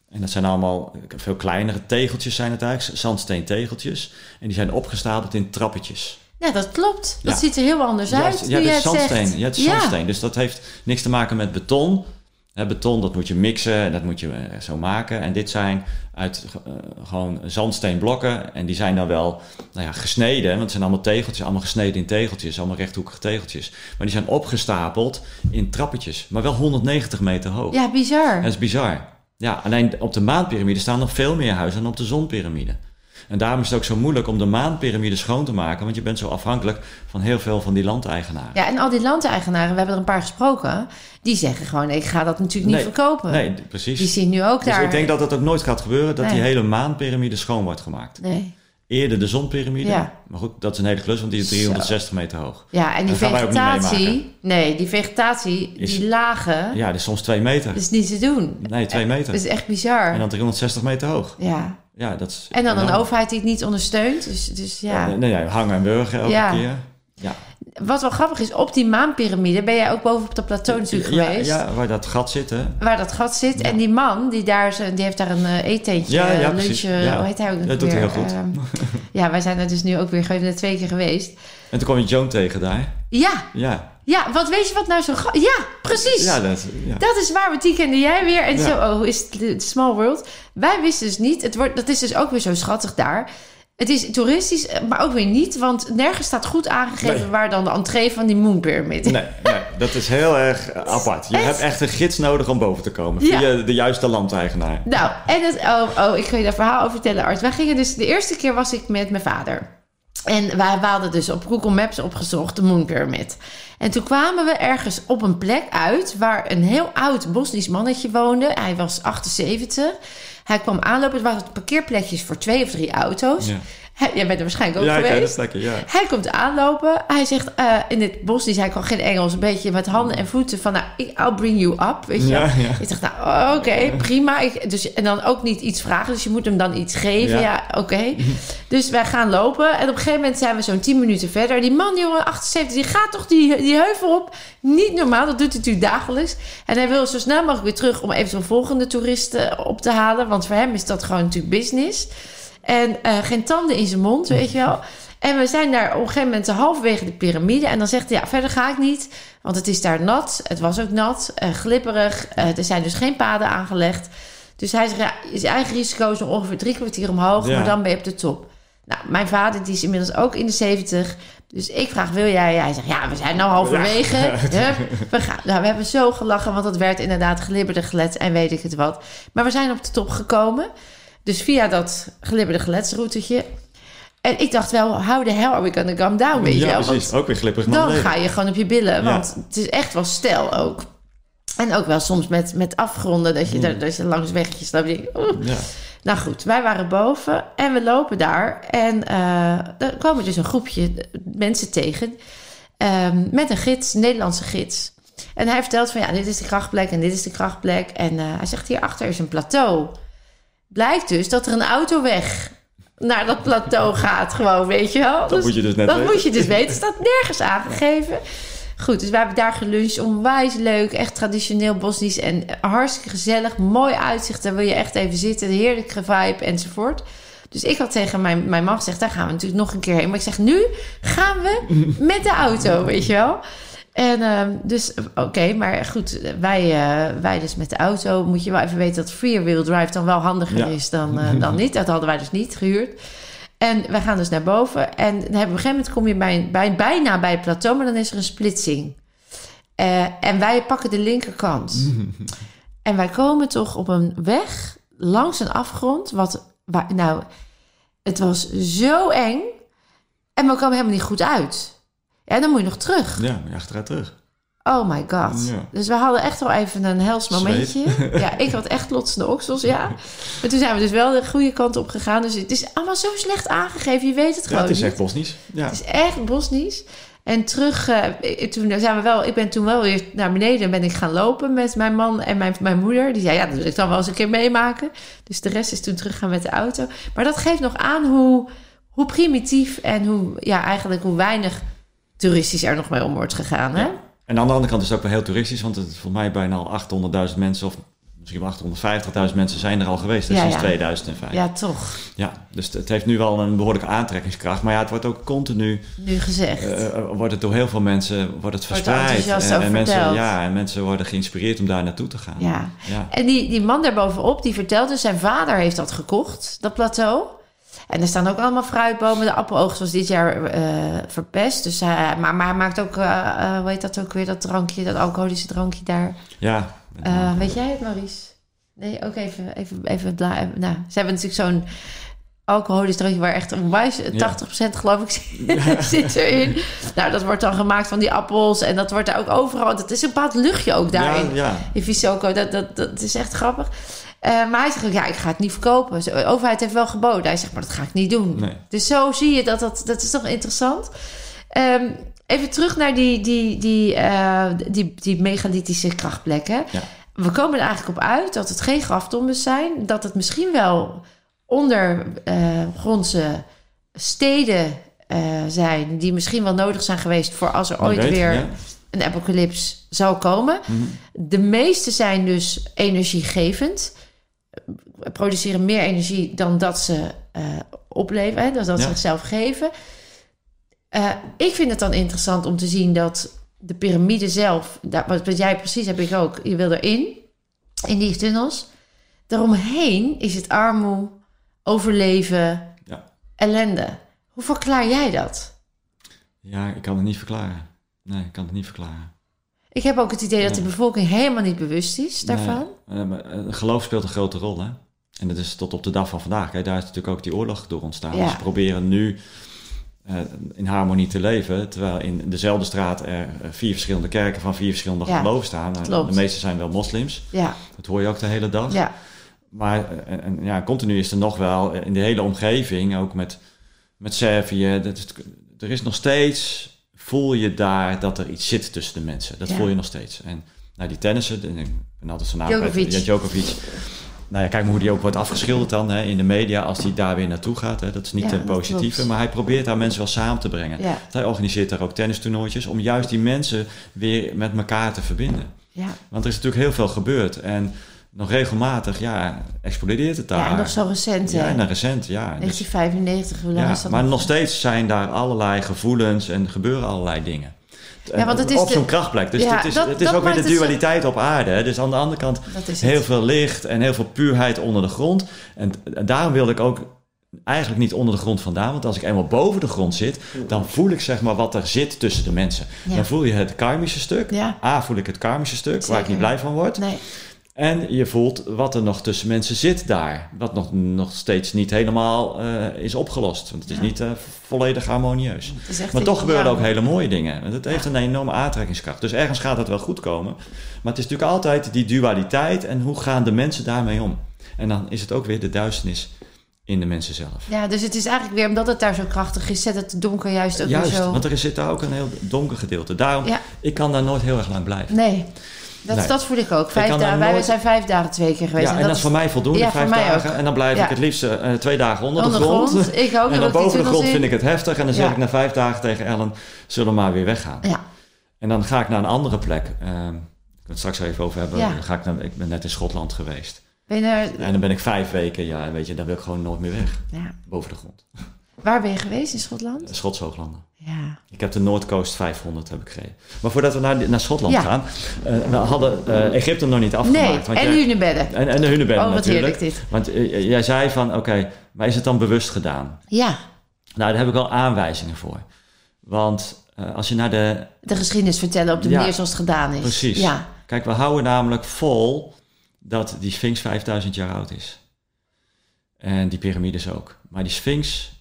En dat zijn allemaal veel kleinere tegeltjes zijn het eigenlijk, zandsteentegeltjes. En die zijn opgestapeld in trappetjes. Ja, dat klopt. Dat Ja. ziet er heel anders uit. ja, is zandsteen. zegt. Ja, het is zandsteen. Dus dat heeft niks te maken met beton. Beton, dat moet je mixen en dat moet je eh, zo maken. En dit zijn uit eh, gewoon zandsteenblokken. En die zijn dan wel nou ja, gesneden. Want het zijn allemaal tegeltjes, allemaal gesneden in tegeltjes. Allemaal rechthoekige tegeltjes. Maar die zijn opgestapeld in trappetjes. Maar wel 190 meter hoog. Ja, bizar. Dat is bizar. Ja, alleen op de maanpyramide staan nog veel meer huizen dan op de zonpyramide. En daarom is het ook zo moeilijk om de maanpyramide schoon te maken, want je bent zo afhankelijk van heel veel van die landeigenaren. Ja, en al die landeigenaren, we hebben er een paar gesproken, die zeggen gewoon: ik ga dat natuurlijk niet Nee, verkopen. Nee, precies. Die zien nu ook dus daar. ik denk dat dat ook nooit gaat gebeuren, dat die hele maanpyramide schoon wordt gemaakt. Nee. Eerder de zonpyramide, Ja. maar goed, dat is een hele klus, want die is Zo. 360 meter hoog. Ja, en die Dat vegetatie, nee, die vegetatie, Is- die lagen, Ja, dat is soms twee meter. is niet te doen. Nee, twee meter. Dat is echt bizar. En dan 360 meter hoog. ja. Ja, dat is En dan een overheid die het niet ondersteunt. Dus, dus ja. Ja, nee, nee, hangen en burger elke keer. Ja. Wat wel grappig is, op die maanpyramide ben jij ook boven op dat plateau natuurlijk ja, geweest. Ja, waar dat gat zit, hè. Waar dat gat zit. En die man, die, daar, die heeft daar een eh eetentje, Ja, ja, lunch, precies. Ja. hoe heet hij ook nog Dat doet hij heel goed. Ehm, ja, wij zijn er dus nu ook weer geweest, twee keer geweest. En toen kwam je Joan tegen daar. Ja, Ja. ja, wat weet je wat nou zo... Ja, precies. Ja, dat, ja. Dat is waar, want die kende jij weer. En Ja. zo, oh, hoe is het small world? Wij wisten dus niet, het wordt, dat is dus ook weer zo schattig daar. Het is toeristisch, eh, maar ook weer niet. Want nergens staat goed aangegeven Nee. waar dan de entree van die Moon Pyramid is. Nee, nee, dat is heel erg eh, [LAUGHS] apart. Je Echt? hebt echt een gids nodig om boven te komen. Ja. Via de juiste landeigenaar. Nou, en het, oh, oh, ik ga je daar verhaal over vertellen, Art. Wij gingen dus, de eerste keer was ik met mijn vader. En wij we hadden dus op Google Maps opgezocht de Moon Pyramid. En toen kwamen we ergens op een plek uit waar een heel oud Bosnisch mannetje woonde. Hij was 78. Hij kwam aanlopen. Er waren parkeerplekjes voor twee of drie auto's. Hij- jij bent er waarschijnlijk ook Ja, ik geweest. lekker, ja. Hij komt aanlopen. Hij zegt eh, in het Bosnisch, hij kan geen Engels, een beetje met handen en voeten van, nou, ik- I'll bring you up, weet je Ja, wel. ja. Ik dacht, nou, oké, prima. Ik, dus, en dan ook niet iets vragen, dus je moet hem dan iets geven. Ja, oké. Dus wij gaan lopen en op een gegeven moment zijn we zo'n 10 minuten verder. Die man, jongen, 78, die gaat toch die, die heuvel op. Niet normaal, dat doet hij natuurlijk dagelijks. En hij wil zo snel mogelijk weer terug om eventueel volgende toeristen op te halen. Want voor hem is dat gewoon natuurlijk business. En eh, geen tanden in zijn mond, weet je wel. En we zijn daar op een gegeven moment halverwege de piramide. En dan zegt hij, ja, verder ga ik niet. Want het is daar nat. Het was ook nat, eh, glipperig. Eh, er zijn dus geen paden aangelegd. Dus hij zegt, ja, zijn eigen risico is ongeveer drie kwartier omhoog. Ja. Maar dan ben je op de top. Nou, mijn vader die is inmiddels ook in de 70. Dus ik vraag, wil jij? Hij zegt, ja, we zijn nou halverwege. Hup, we, gaan. Nou, we hebben zo gelachen, want het werd inderdaad glibberde gelet en weet ik het wat. Maar we zijn op de top gekomen. Dus via dat glibberde geletsroutetje. En ik dacht wel, how the hell are we gonna come down, weet je ja, wel? precies. Ook weer glibberig dan ga je gewoon op je billen. Ja. Want het is echt wel stijl ook. En ook wel soms met, met afgronden, dat je, Mm. daar dat je langs wegjes loopt. denk. Ja. Nou goed, wij waren boven en we lopen daar. En eh er komen dus een groepje mensen tegen. ehm, met een gids, een Nederlandse gids. En hij vertelt van ja, dit is de krachtplek en dit is de krachtplek. En eh, hij zegt hierachter is een plateau. Blijkt dus dat er een autoweg naar dat plateau gaat, gewoon, weet je wel. Dat moet je dus net Dat weten. moet je dus weten. Staat nergens aangegeven. Goed, dus wij hebben daar geluncht. Onwijs leuk. Echt traditioneel Bosnisch. En hartstikke gezellig. Mooi uitzicht. Daar wil je echt even zitten. Heerlijke vibe enzovoort. Dus ik had tegen mijn, mijn man gezegd... daar gaan we natuurlijk nog een keer heen. Maar ik zeg, nu gaan we [LAUGHS] met de auto, weet je wel. En ehm, dus, oké, maar goed, wij, eh, wij dus met de auto. Moet je wel even weten dat freer-wheel drive dan wel handiger Ja. is dan, eh, dan niet. Dat hadden wij dus niet gehuurd. En wij gaan dus naar boven. En op een gegeven moment kom je bij, bij, bijna bij het plateau, maar dan is er een splitsing. Eh, en wij pakken de linkerkant. [LAUGHS] en wij komen toch op een weg langs een afgrond. Wat, waar, nou, het was zo eng. En we komen helemaal niet goed uit. En dan moet je nog terug. Ja, achteruit terug. Oh my god. Ja. Dus we hadden echt wel even een hels Zweet. momentje. [LAUGHS] Ja, ik had echt lotsende oksels, ja. Maar toen zijn we dus wel de goede kant op gegaan. Dus het is allemaal zo slecht aangegeven. Je weet het Ja, gewoon het is echt Bosnisch. Ja. Het is echt Bosnisch. En terug, eh, toen zijn we wel, ik ben toen wel weer naar beneden ben ik gaan lopen met mijn man en mijn, mijn moeder. Die zei, ja, dat wil ik dan wel eens een keer meemaken. Dus de rest is toen teruggaan met de auto. Maar dat geeft nog aan hoe, hoe primitief en hoe, ja, eigenlijk hoe weinig toeristisch er nog mee om wordt gegaan. Hè? Ja. En aan de andere kant is het ook wel heel toeristisch, want het is voor mij bijna al 800.000 mensen of misschien wel 850.000 mensen zijn er al geweest hè, Ja, sinds ja. 2005. Ja, toch. Ja, dus het heeft nu wel een behoorlijke aantrekkingskracht. Maar ja, het wordt ook continu, Nu gezegd. eh, wordt het door heel veel mensen wordt het er verspreid. en, mensen, ja, en mensen worden geïnspireerd om daar naartoe te gaan. ja. ja. En die, die man daarbovenop, die vertelt dus... zijn vader heeft dat gekocht, dat plateau. En er staan ook allemaal fruitbomen. De appenoogst was dit jaar eh, verpest. Dus, hij- maar, maar hij maakt ook, eh, eh, hoe heet dat ook weer, dat drankje... dat alcoholische drankje daar. ja. Eh, weet jij het, Maurice? Nee, ook even... even, even bla- nou, ze hebben natuurlijk zo'n alcoholisch drankje... waar echt onwijs, 80% geloof ik [LAUGHS] zit erin. Nou, dat wordt dan gemaakt van die appels... en dat wordt daar ook overal... dat is een bepaald luchtje ook daarin Ja, ja. in Visoko. Dat, dat, dat is echt grappig. Eh, maar hij zegt ook, ja, ik ga het niet verkopen. De overheid heeft wel geboden. Hij zegt, maar dat ga ik niet doen. Nee. Dus zo zie je dat, dat, dat is toch interessant. Ehm, even terug naar die, die, die, eh, die, die megalithische krachtplekken. Ja. We komen er eigenlijk op uit dat het geen graftombes zijn. Dat het misschien wel ondergrondse steden eh, zijn... die misschien wel nodig zijn geweest voor als er ooit weet, weer ja. een apocalyps zou komen. Mhm. De meeste zijn dus energiegevend. Produceren meer energie dan dat ze eh, opleveren, hè, dus dat ze zichzelf geven. Eh, ik vind het dan interessant om te zien dat de piramide zelf, dat, wat, wat jij precies heb ik ook, je wil erin, in die tunnels. Daaromheen is het armoe, overleven, Ja. ellende. Hoe verklaar jij dat? ja, ik kan het niet verklaren. Nee, ik kan het niet verklaren. Ik heb ook het idee dat de bevolking helemaal niet bewust is daarvan. Nee, eh, maar, eh, geloof speelt een grote rol, hè? En dat is tot op de dag van vandaag. Kijk, daar is natuurlijk ook die oorlog door ontstaan. Ja. Ze proberen nu eh, in harmonie te leven, terwijl in dezelfde straat er vier verschillende kerken van vier verschillende Ja, geloven staan. De meeste zijn wel moslims. Ja, Dat hoor je ook de hele dag. ja, Maar en, en ja, continu is er nog wel in de hele omgeving, ook met, met Servië, dat is, er is nog steeds, voel je daar dat er iets zit tussen de mensen. Dat Ja. voel je nog steeds. En nou, die tennissen, ik ben altijd zijn naam. Djokovic. Ja, Djokovic. Nou ja, kijk maar hoe die ook wordt afgeschilderd dan hè, in de media als hij daar weer naartoe gaat. Hè. Dat is niet Ja, ten positieve, maar hij probeert daar mensen wel samen te brengen. ja, Hij organiseert daar ook tennistoernooitjes om juist die mensen weer met elkaar te verbinden. ja. Want er is natuurlijk heel veel gebeurd. En nog regelmatig, ja, explodeert het daar. Ja, nog zo recent, Ja, hè? en recent, ja. Dus, 1995, hoe lang ja is dat maar nog? nog steeds zijn daar allerlei gevoelens en gebeuren allerlei dingen. Ja, want het is op zo'n krachtplek. Dus Ja, het is, dat- het is ook weer de dualiteit op aarde. Hè. Dus aan de andere kant heel veel licht en heel veel puurheid onder de grond. En, en daarom wilde ik ook eigenlijk niet onder de grond vandaan. Want als ik eenmaal boven de grond zit, dan voel ik zeg maar wat er zit tussen de mensen. Ja. Dan voel je het karmische stuk. Ja. A, voel ik het karmische stuk, waar ik niet blij van word. Nee. En je voelt wat er nog tussen mensen zit daar. Wat nog, nog steeds niet helemaal eh, is opgelost. Want het is Ja. niet eh, volledig harmonieus. Maar toch gebeuren ook hele mooie dingen. Want het heeft een enorme aantrekkingskracht. Dus ergens gaat het wel goed komen. Maar het is natuurlijk altijd die dualiteit. En hoe gaan de mensen daarmee om? En dan is het ook weer de duisternis in de mensen zelf. Ja, dus het is eigenlijk weer, omdat het daar zo krachtig is, zet het donker juist ook Juist, zo... want er zit daar ook een heel donker gedeelte. Daarom, Ja. ik kan daar nooit heel erg lang blijven. Nee, dat, Nee. dat voel ik ook. Vijf dagen, wij zijn vijf dagen twee keer geweest. Ja, en dat is voor mij voldoende, Ja, vijf dagen. ook. En dan blijf Ja. ik het liefst eh, twee dagen onder, onder de grond. Ik ook. [LAUGHS] En dan boven de grond vind ik het heftig. En dan zeg ik na vijf dagen tegen Ellen, zullen we maar weer weggaan. Ja, En dan ga ik naar een andere plek. Ehm, ik wil het straks even over hebben. Dan ga ik, naar, ik ben net in Schotland geweest. ben naar, En dan ben ik vijf weken, ja, en weet je, dan wil ik gewoon nooit meer weg. ja. Boven de grond. [LAUGHS] Waar ben je geweest in Schotland? Schotse Hooglanden. Ja. Ik heb de Noordcoast 500 heb ik gereden. Maar voordat we naar, naar Schotland Ja. gaan, eh, we hadden eh, Egypte nog niet afgemaakt. Nee, want en jij- hunebedden. en, en de hunebedden Oh, wat natuurlijk. heerlijk dit. Want eh, jij zei van, oké, maar is het dan bewust gedaan? Ja, Nou, daar heb ik al aanwijzingen voor. Want eh, als je naar de... de geschiedenis vertellen op de Ja. manier zoals het gedaan is. Precies. Ja, Kijk, we houden namelijk vol dat die Sphinx 5000 jaar oud is. En die piramides ook. Maar die Sphinx eh,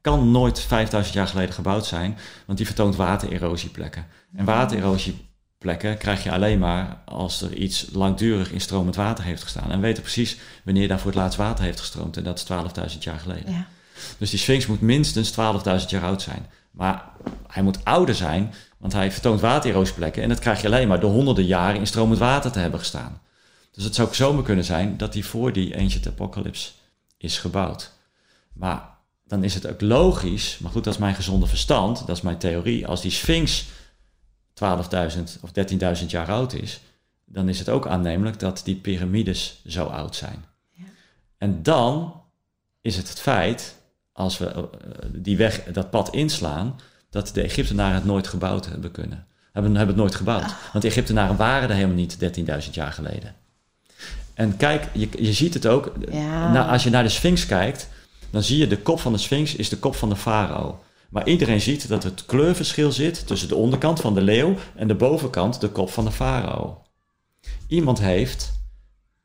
kan nooit 5000 jaar geleden gebouwd zijn, want die vertoont watererosieplekken. En watererosieplekken krijg je alleen maar als er iets langdurig in stromend water heeft gestaan. En we weten precies wanneer daar voor het laatst water heeft gestroomd. En dat is 12.000 jaar geleden. ja. Dus die Sphinx moet minstens 12.000 jaar oud zijn. Maar hij moet ouder zijn, want hij vertoont watererosieplekken. En dat krijg je alleen maar door honderden jaren in stromend water te hebben gestaan. Dus het zou ook zomaar kunnen zijn dat hij voor die Ancient Apocalypse is gebouwd. Maar dan is het ook logisch, maar goed, dat is mijn gezonde verstand, dat is mijn theorie. Als die Sphinx 12.000 of 13.000 jaar oud is, dan is het ook aannemelijk dat die piramides zo oud zijn. Ja. En dan is het het feit, als we eh, die weg, dat pad inslaan, dat de Egyptenaren het nooit gebouwd hebben kunnen. Hebben, hebben het nooit gebouwd. Want de Egyptenaren waren er helemaal niet 13.000 jaar geleden. En kijk, je, je ziet het ook. Ja. Nou, als je naar de Sphinx kijkt, dan zie je de kop van de Sphinx is de kop van de farao. Maar iedereen ziet dat het kleurverschil zit tussen de onderkant van de leeuw en de bovenkant de kop van de farao. Iemand heeft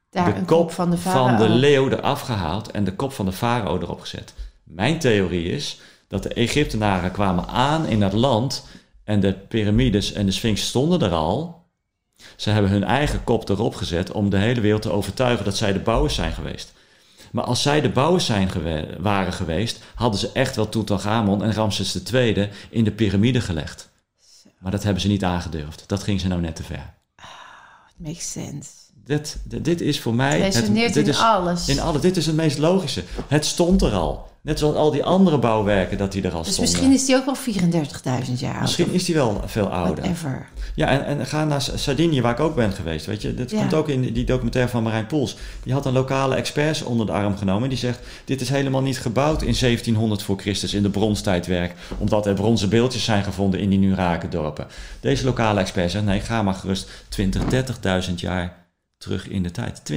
Daar de kop kop van de van de leeuw eraf gehaald en de kop van de farao erop gezet. Mijn theorie is dat de Egyptenaren kwamen aan in dat land en de piramides en de Sphinx stonden er al. Ze hebben hun eigen kop erop gezet om de hele wereld te overtuigen dat zij de bouwers zijn geweest. Maar als zij de bouwers zijn gewe- waren geweest, hadden ze echt wel Tutankhamon en Ramses II in de piramide gelegd. Maar dat hebben ze niet aangedurfd. Dat ging ze nou net te ver. Makes sense. Dit, dit, dit is voor mij. Het resoneert dit in is, alles. In alle, dit is het meest logische. Het stond er al. Net zoals al die andere bouwwerken dat die er al dus stonden. misschien is die ook wel 34.000 jaar oud. Misschien is die wel veel ouder. Whatever. Ja, en, en ga naar Sardinië, waar ik ook ben geweest. Weet je, Ja. komt ook in die documentaire van Marijn Poels. Die had een lokale experts onder de arm genomen. Die zegt: Dit is helemaal niet gebouwd in 1700 voor Christus, in de bronstijdwerk. Omdat er bronzen beeldjes zijn gevonden in die Nurake-dorpen. Deze lokale expert zegt: Nee, ga maar gerust 20, 30.000 jaar terug in de tijd. 20.000,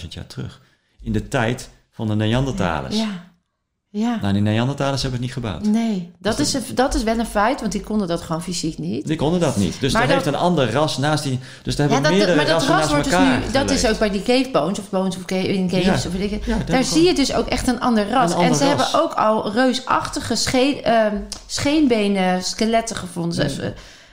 30.000 jaar terug. In de tijd van de Neandertalers. Ja. Ja. Nou, die Neandertalers hebben het niet gebouwd. Nee, dat is, een, dat is wel een feit, want die konden dat gewoon fysiek niet. Die konden dat niet. Dus Maar er dat- heeft een ander ras naast die. Dus daar Ja, hebben dat, meerdere maar dat ras wordt dus nu, dat is ook bij die cave bones of bones of cave, in caves Ja. of weet ik. Ja, Daar zie je dus ook echt een ander ras. Een ander en ze ras. hebben ook al reusachtige scheen, ehm, scheenbenen, skeletten gevonden. Dus, eh,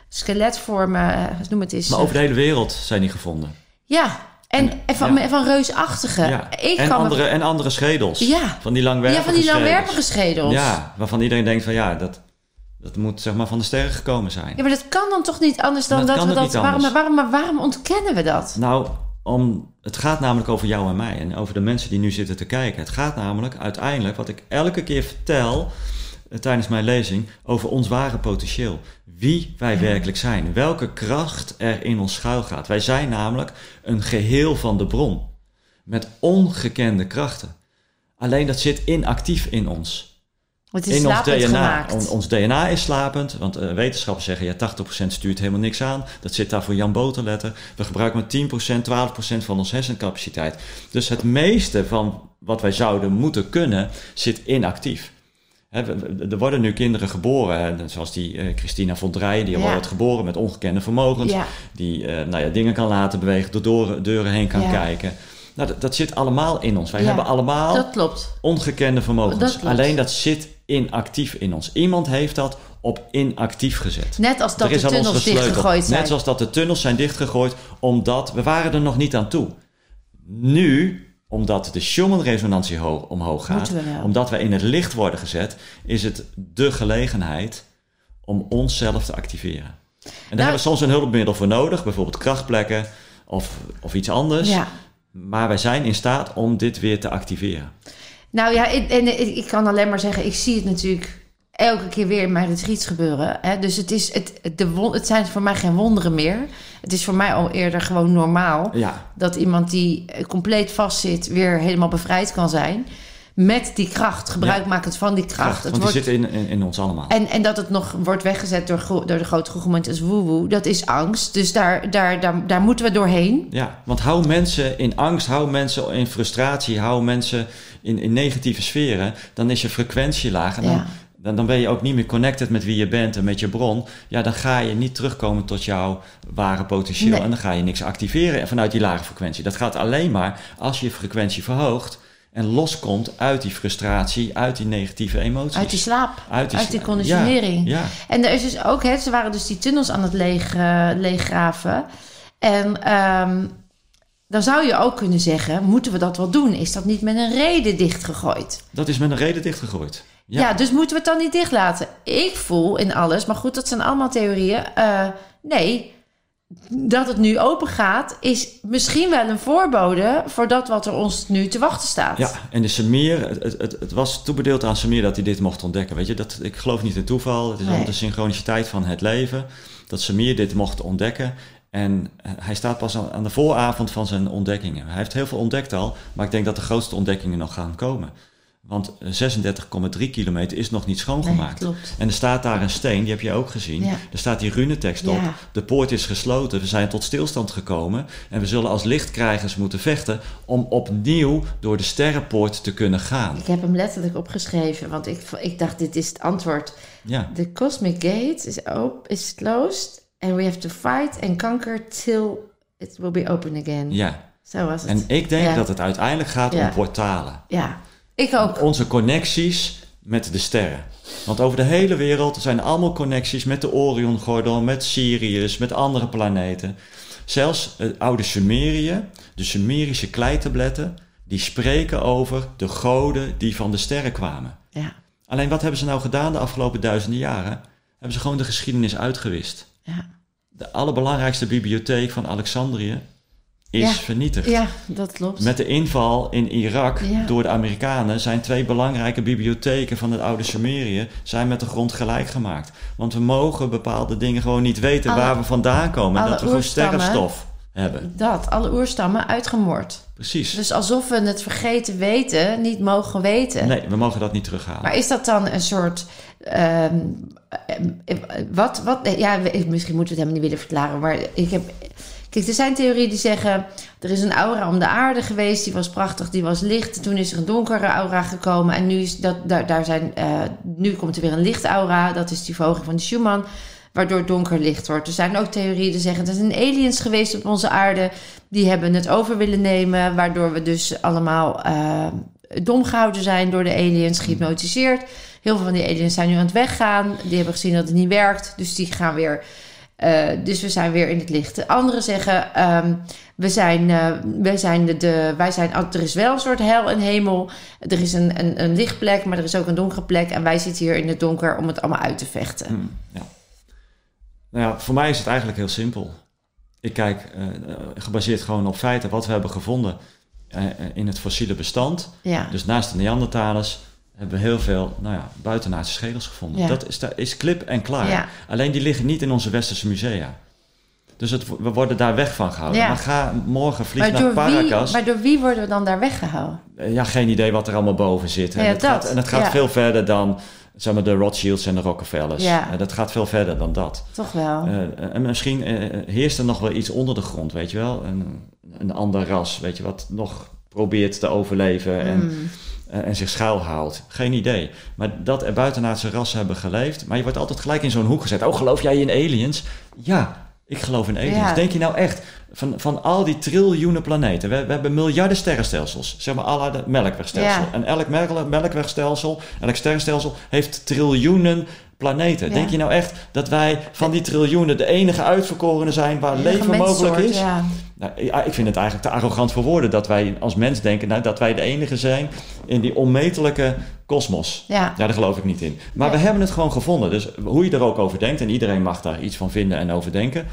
skeletvormen, eh, noem het eens. Maar eh, over de hele wereld zijn die gevonden. Ja, en, en van, Ja. van reusachtige. Ja. Ik En, kan me- andere, en andere schedels. Ja. Van die langwerpige ja, van die schedels. langwerpige schedels. Ja, waarvan iedereen denkt van ja, dat, dat moet zeg maar van de sterren gekomen zijn. Ja, maar dat kan dan toch niet anders dan Dat dat, we dat. waarom, waarom, waarom ontkennen we dat? Nou, om, het gaat namelijk over jou en mij en over de mensen die nu zitten te kijken. Het gaat namelijk uiteindelijk, wat ik elke keer vertel tijdens mijn lezing, over ons ware potentieel. Wie wij werkelijk zijn. Welke kracht er in ons schuilgaat. Wij zijn namelijk een geheel van de bron. Met ongekende krachten. Alleen dat zit inactief in ons. Het is in ons DNA. gemaakt. Ons DNA is slapend, want eh, wetenschappers zeggen ja, 80% stuurt helemaal niks aan. Dat zit daar voor Jan Boterletter. We gebruiken maar 10%, 12% van onze hersencapaciteit. Dus het meeste van wat wij zouden moeten kunnen, zit inactief. Er worden nu kinderen geboren, zoals die eh, Christina von Drijen, die Ja. wordt geboren met ongekende vermogens, Ja. die eh, nou ja, dingen kan laten bewegen, door deuren, deuren heen kan Ja. kijken. Nou, dat, dat zit allemaal in ons. Wij Ja, hebben allemaal Dat klopt. ongekende vermogens. Dat klopt. Alleen dat zit inactief in ons. Iemand heeft dat op inactief gezet. Net als dat Er is de tunnels dichtgegooid zijn. Net zoals dat de tunnels zijn dichtgegooid, omdat we waren er nog niet aan toe. Nu, omdat de Schumann-resonantie ho- omhoog gaat, we wel. omdat wij in het licht worden gezet, is het de gelegenheid om onszelf te activeren. En daar Nou- hebben we soms een hulpmiddel voor nodig, bijvoorbeeld krachtplekken of, of iets anders. Ja. Maar wij zijn in staat om dit weer te activeren. Nou ja, ik- en ik kan alleen maar zeggen, ik zie het natuurlijk elke keer weer in mijn retreats gebeuren. Hè? Dus het, is, het, de, het zijn voor mij geen wonderen meer. Het is voor mij al eerder gewoon normaal Ja, dat iemand die eh, compleet vastzit weer helemaal bevrijd kan zijn. Met die kracht, gebruikmakend van die kracht. kracht, Het want wordt, die zit in, in, in ons allemaal. en, en dat het nog wordt weggezet door, door de grote groep als woewoe, dat is angst. Dus daar, daar, daar, daar moeten we doorheen. Ja, want hou mensen in angst, hou mensen in frustratie, hou mensen in, in negatieve sferen, dan is je frequentie laag. En Ja. dan, dan ben je ook niet meer connected met wie je bent en met je bron. Ja, dan ga je niet terugkomen tot jouw ware potentieel Nee. en dan ga je niks activeren vanuit die lage frequentie. Dat gaat alleen maar als je je frequentie verhoogt en loskomt uit die frustratie, uit die negatieve emoties. Uit die slaap, Uit die uit die sla- conditionering. Ja, ja. En er is dus ook, hè, ze waren dus die tunnels aan het leeg, eh, leeggraven. En ehm, dan zou je ook kunnen zeggen, moeten we dat wel doen? Is dat niet met een reden dichtgegooid? dat is met een reden dichtgegooid. Ja. dus moeten we het dan niet dichtlaten? Ik voel in alles, maar goed, dat zijn allemaal theorieën. eh, nee, dat het nu open gaat, is misschien wel een voorbode voor dat wat er ons nu te wachten staat. Ja, en de Samir, het, het, het, was toebedeeld aan Samir dat hij dit mocht ontdekken. Weet je, dat, ik geloof niet in toeval. Het is Nee. de synchroniciteit van het leven. Dat Samir dit mocht ontdekken. En eh, hij staat pas aan de vooravond van zijn ontdekkingen. Hij heeft heel veel ontdekt al, maar ik denk dat de grootste ontdekkingen nog gaan komen. Want eh, 36,3 kilometer is nog niet schoongemaakt. En er staat daar een steen, die heb je ook gezien. Ja. Er staat die runetekst op. Ja. De poort is gesloten, we zijn tot stilstand gekomen. En we zullen als lichtkrijgers moeten vechten om opnieuw door de sterrenpoort te kunnen gaan. Ik heb hem letterlijk opgeschreven, want ik, ik dacht, dit is het antwoord. Ja, The cosmic gate is open, is closed, and we have to fight and conquer till it will be open again. ja. Zo was het. En ik denk Ja. dat het uiteindelijk gaat om portalen. Ja, ik ook. Onze connecties met de sterren. Want over de hele wereld zijn er allemaal connecties met de Oriongordel, met Sirius, met andere planeten. Zelfs het oude Sumerië, de Sumerische kleitabletten, die spreken over de goden die van de sterren kwamen. Ja, Alleen wat hebben ze nou gedaan de afgelopen duizenden jaren? Hebben ze gewoon de geschiedenis uitgewist. ja. De allerbelangrijkste bibliotheek van Alexandrië is Ja. vernietigd. ja dat klopt. Met de inval in Irak Ja. door de Amerikanen zijn twee belangrijke bibliotheken van het oude Sumerië zijn met de grond gelijk gemaakt. Want we mogen bepaalde dingen gewoon niet weten Alle- waar we vandaan komen. En dat we gewoon sterrenstof hebben. Dat, alle oerstammen uitgemoord. Precies. Dus alsof we het vergeten weten, niet mogen weten. Nee, we mogen dat niet terughalen. Maar is dat dan een soort. ehm, eh, wat, wat, ja, misschien moeten we het helemaal niet willen verklaren. Maar ik heb. Kijk, er zijn theorieën die zeggen. Er is een aura om de aarde geweest. Die was prachtig, die was licht. Toen is er een donkere aura gekomen. En nu, is dat, daar, daar zijn, eh, nu komt er weer een lichtaura. Dat is die verhoging van de Schumann. Waardoor donker licht wordt. Er zijn ook theorieën die zeggen. Er zijn aliens geweest op onze aarde. Die hebben het over willen nemen. Waardoor we dus allemaal. eh, dom gehouden zijn door de aliens, gehypnotiseerd. Heel veel van die aliens zijn nu aan het weggaan. Die hebben gezien dat het niet werkt, dus die gaan weer. Eh, dus we zijn weer in het licht. De anderen zeggen, ehm, we zijn, eh, wij zijn de, de, wij zijn, er is wel een soort hel en hemel. Er is een, een, een lichtplek, maar er is ook een donkere plek. En wij zitten hier in het donker om het allemaal uit te vechten. Hmm, ja. Nou ja, voor mij is het eigenlijk heel simpel. Ik kijk eh, gebaseerd gewoon op feiten wat we hebben gevonden in het fossiele bestand. Ja, Dus naast de Neandertalers hebben we heel veel nou ja, buitenaardse schedels gevonden. Ja. Dat is, daar is klip en klaar. Ja. Alleen die liggen niet in onze westerse musea. Dus het, we worden daar weg van gehouden. Ja. Maar ga morgen vlieg maar, naar wie, Paracas. maar door wie worden we dan daar weggehouden? Eh, Ja, geen idee wat er allemaal boven zit. En het dat. gaat, en het gaat veel verder dan zeg maar, de Rothschilds en de Rockefellers. Ja. Eh, dat gaat veel verder dan dat. Toch wel. Eh, en misschien heerst er nog wel iets onder de grond, weet je wel? Een, een ander ras, weet je wat? Nog probeert te overleven en, Mm. Eh, en zich schuilhaalt. Geen idee. Maar dat er buitenaardse rassen hebben geleefd. Maar je wordt altijd gelijk in zo'n hoek gezet. Oh, geloof jij in aliens? Ja, ik geloof in aliens. Ja. Denk je nou echt, van, van al die triljoenen planeten, we, we hebben miljarden sterrenstelsels, zeg maar alle de melkwegstelsel. Ja. En elk melk- melkwegstelsel, elk sterrenstelsel heeft triljoenen planeten. Ja. Denk je nou echt dat wij van die triljoenen de enige uitverkorenen zijn waar leven mogelijk is? Ja. Nou, ik vind het eigenlijk te arrogant voor woorden dat wij als mens denken nou, dat wij de enige zijn in die onmetelijke kosmos. Ja. Ja, daar geloof ik niet in. Maar Nee. we hebben het gewoon gevonden. Dus hoe je er ook over denkt, en iedereen mag daar iets van vinden en over denken,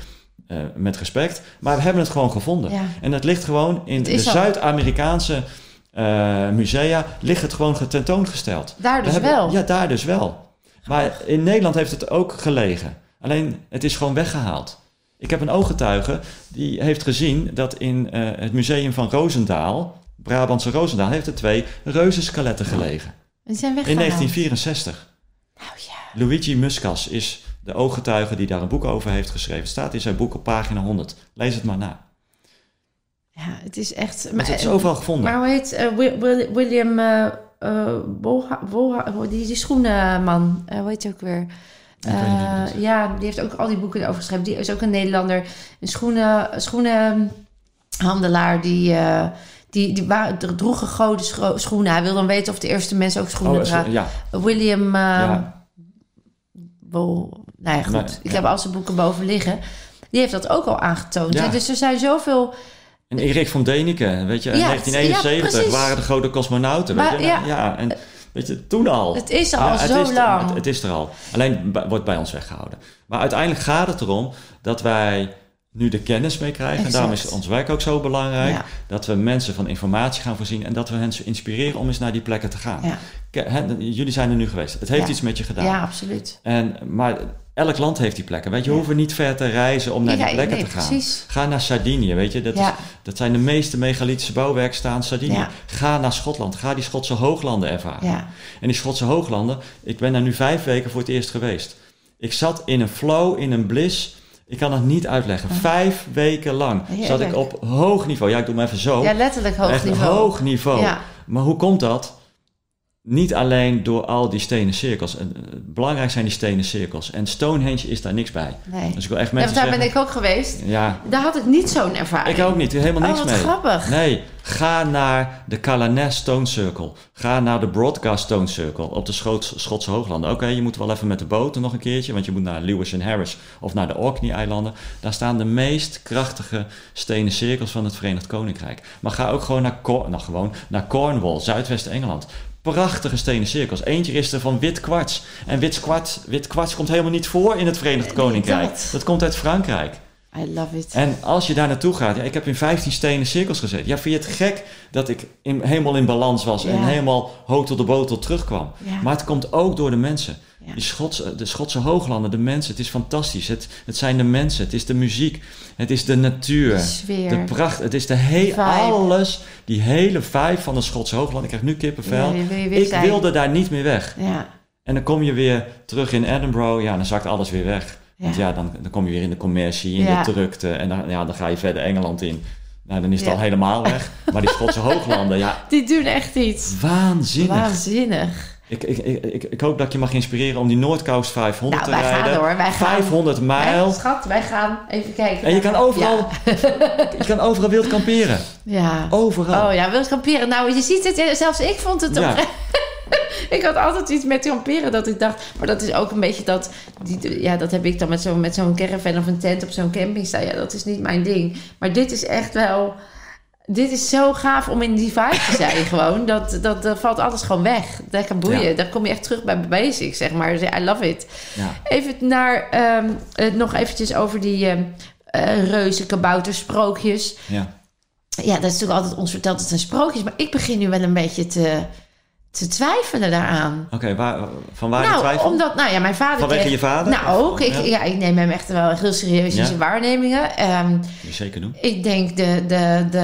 eh, met respect. Maar we hebben het gewoon gevonden. Ja. En het ligt gewoon in de Zuid-Amerikaanse eh, musea, ligt het gewoon tentoongesteld. Daar dus hebben- wel. Ja, daar dus wel. Maar in Nederland heeft het ook gelegen. Alleen het is gewoon weggehaald. Ik heb een ooggetuige die heeft gezien dat in eh, het museum van Roosendaal, Brabantse Roosendaal, heeft er twee reuzenskeletten gelegen. Die zijn In weggehaald. 1964. Nou ja. Luigi Muscas is de ooggetuige die daar een boek over heeft geschreven. Het staat in zijn boek op pagina 100. Lees het maar na. ja, het is echt... Maar het is overal gevonden. Maar hoe heet eh, Wi- Wi- William uh, Bolha, Bolha, die, die schoenenman, eh hoe heet hij ook weer? Ja, die heeft ook al die boeken erover geschreven. Die is ook een Nederlander, een schoenen, schoenenhandelaar die, eh, die, die waren, droegen gouden schoenen. Hij wil dan weten of de eerste mensen ook schoenen Oh, dragen. ja, William, eh, Ja. Bol, nou ja, goed. Nee, ik ja. heb al zijn boeken boven liggen. Die heeft dat ook al aangetoond. Ja. Dus er zijn zoveel... En Erik van Däniken, weet je, in Ja, 1971 ja, precies. waren de grote cosmonauten. Weet je? ja, en weet je, toen al. Het is al Ja, het zo is, lang. Het, het is er al. Alleen wordt bij ons weggehouden. Maar uiteindelijk gaat het erom dat wij nu de kennis mee krijgen. En daarom is ons werk ook zo belangrijk. Ja. Dat we mensen van informatie gaan voorzien. En dat we hen inspireren om eens naar die plekken te gaan. Ja. Jullie zijn er nu geweest. Het heeft iets met je gedaan. Ja, absoluut. En, maar elk land heeft die plekken. Weet je, we hoeven niet ver te reizen om naar Ja, die plekken nee, te gaan. precies. Ga naar Sardinië, weet je. Dat, Ja. is, dat zijn de meeste megalithische bouwwerken staan Sardinië. Ga naar Schotland. Ga die Schotse hooglanden ervaren. En die Schotse hooglanden, ik ben daar nu vijf weken voor het eerst geweest. Ik zat in een flow, in een bliss. Ik kan het niet uitleggen. Vijf weken lang zat ik op hoog niveau. Ja, ik doe hem even zo. Ja, letterlijk hoog Echt niveau. hoog niveau. Ja. Maar hoe komt dat? Niet alleen door al die stenen cirkels. Belangrijk zijn die stenen cirkels. En Stonehenge is daar niks bij. Nee. Dus ik wil echt Ja, mensen want daar ben ik ook geweest. Ja, Daar had ik niet zo'n ervaring. ik ook niet. Helemaal niks oh, wat mee. grappig. Nee, ga naar de Calanes Stone Circle. Ga naar de Broadcast Stone Circle op de Schots- Schotse Hooglanden. Oké, je moet wel even met de boot nog een keertje, want je moet naar Lewis en Harris of naar de Orkney-eilanden. Daar staan de meest krachtige stenen cirkels van het Verenigd Koninkrijk. Maar ga ook gewoon naar, Cor- nou, gewoon naar Cornwall, Zuidwest-Engeland. Prachtige stenen cirkels. Eentje is er van wit kwarts. En wit kwarts, wit kwarts komt helemaal niet voor in het Verenigd Koninkrijk. dat komt uit Frankrijk. I love it. En als je daar naartoe gaat, ja, ik heb in 15 stenen cirkels gezeten. Ja, vind je het gek dat ik in, helemaal in balans was en helemaal hotel de botel terugkwam? Ja. Maar het komt ook door de mensen. Ja. Die Schotse, de Schotse hooglanden, de mensen, het is fantastisch. Het, het zijn de mensen, het is de muziek, het is de natuur, De sfeer. de pracht. Het is de hele, alles, die hele vibe van de Schotse hooglanden. Ik krijg nu kippenvel. Ja, wil ik zijn. wilde daar niet meer weg. Ja. En dan kom je weer terug in Edinburgh, ja, dan zakt alles weer weg. Want Ja. ja, dan, dan kom je weer in de commercie, in Ja. de drukte. En dan, ja, dan ga je verder Engeland in. Nou, dan is het Ja. al helemaal weg. Maar die Schotse [LAUGHS] hooglanden, ja, Die doen echt iets. waanzinnig. Waanzinnig. Ik, ik, ik, ik, hoop dat ik je mag inspireren om die Noordcoast 500 Nou, te wij gaan rijden. hoor, wij gaan. 500 mijl. Echt, schat, wij gaan even kijken. En je kan overal, [LAUGHS] je kan overal wild kamperen. Ja. Overal. Oh ja, wild kamperen. Nou, je ziet het, zelfs ik vond het Ja. op... [LAUGHS] ik had altijd iets met kamperen dat ik dacht... Maar dat is ook een beetje dat... Die, ja, dat heb ik dan met zo'n met zo'n caravan of een tent op zo'n camping staan. Ja, dat is niet mijn ding. Maar dit is echt wel... Dit is zo gaaf om in die vibe te zijn [LAUGHS] gewoon. Dat, dat, dat valt alles gewoon weg. Dat kan boeien. Ja. Dan kom je echt terug bij basics, zeg maar. Dus I love it. Ja. Even naar... ehm, eh, nog eventjes over die... ehm eh, reuzen, kabouters, sprookjes. Ja. Ja, dat is natuurlijk altijd ons verteld, het zijn sprookjes. Maar ik begin nu wel een beetje te, te twijfelen daaraan. Oké, waar, van waar je nou, twijfelt? omdat, nou ja, mijn vader Vanwege kreeg- je vader? Nou, ook. Ik, Ja. ja. ik neem hem echt wel heel serieus in zijn waarnemingen. Ehm, Je zeker doen. ik denk, de, de, de,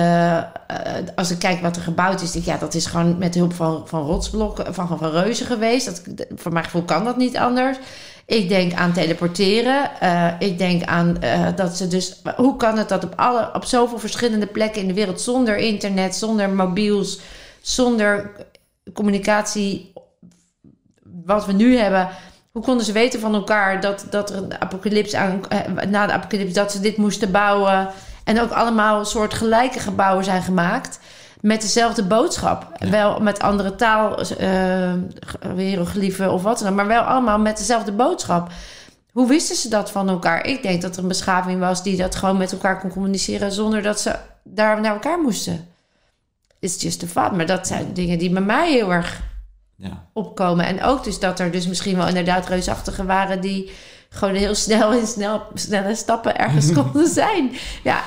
eh, als ik kijk wat er gebouwd is, denk ik, ja, dat is gewoon met hulp van, van rotsblokken, van, van reuzen geweest. Dat, voor mijn gevoel kan dat niet anders. Ik denk aan teleporteren. Eh, ik denk aan eh, dat ze dus. Hoe kan het dat op, alle, op zoveel verschillende plekken in de wereld, zonder internet, zonder mobiels, zonder communicatie, wat we nu hebben. Hoe konden ze weten van elkaar dat, dat er een apocalypse aan, eh, na de apocalypse dat ze dit moesten bouwen? En ook allemaal een soort gelijke gebouwen zijn gemaakt met dezelfde boodschap. Wel met andere taal, uh, hieroglyphen of wat dan ook, maar wel allemaal met dezelfde boodschap. Hoe wisten ze dat van elkaar? Ik denk dat er een beschaving was die dat gewoon met elkaar kon communiceren zonder dat ze daar naar elkaar moesten. It's just a fun. Maar dat zijn dingen die bij mij heel erg ja. opkomen. En ook dus dat er dus misschien wel inderdaad reusachtigen waren die gewoon heel snel in snel, snelle stappen ergens [LAUGHS] konden zijn. Ja,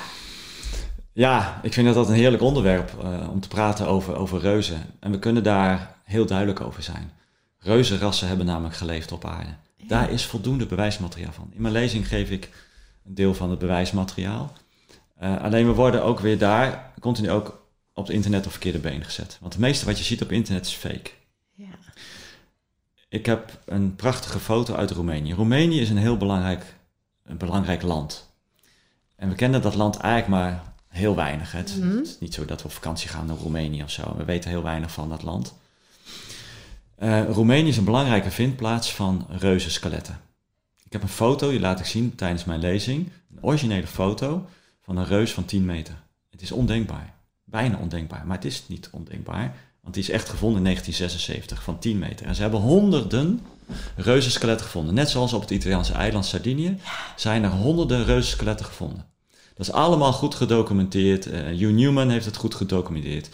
ja, ik vind dat dat een heerlijk onderwerp uh, om te praten over, over reuzen. En we kunnen daar heel duidelijk over zijn. Reuzenrassen hebben namelijk geleefd op aarde. Daar is voldoende bewijsmateriaal van. In mijn lezing geef ik een deel van het bewijsmateriaal. Uh, alleen we worden ook weer daar continu ook op het internet op verkeerde been gezet. Want het meeste wat je ziet op internet is fake. Ja. Ik heb een prachtige foto uit Roemenië. Roemenië is een heel belangrijk, een belangrijk land. En we kennen dat land eigenlijk maar heel weinig. Het, mhm. het, is niet zo dat we op vakantie gaan naar Roemenië of zo. We weten heel weinig van dat land. Uh, Roemenië is een belangrijke vindplaats van reuzenskeletten. Ik heb een foto, die laat ik zien tijdens mijn lezing. Een originele foto van een reus van 10 meter. Het is ondenkbaar. Bijna ondenkbaar, maar het is niet ondenkbaar. Want die is echt gevonden in 1976 van 10 meter. En ze hebben honderden reuzenskeletten gevonden. Net zoals op het Italiaanse eiland Sardinië zijn er honderden reuzenskeletten gevonden. Dat is allemaal goed gedocumenteerd. Uh, Hugh Newman heeft het goed gedocumenteerd.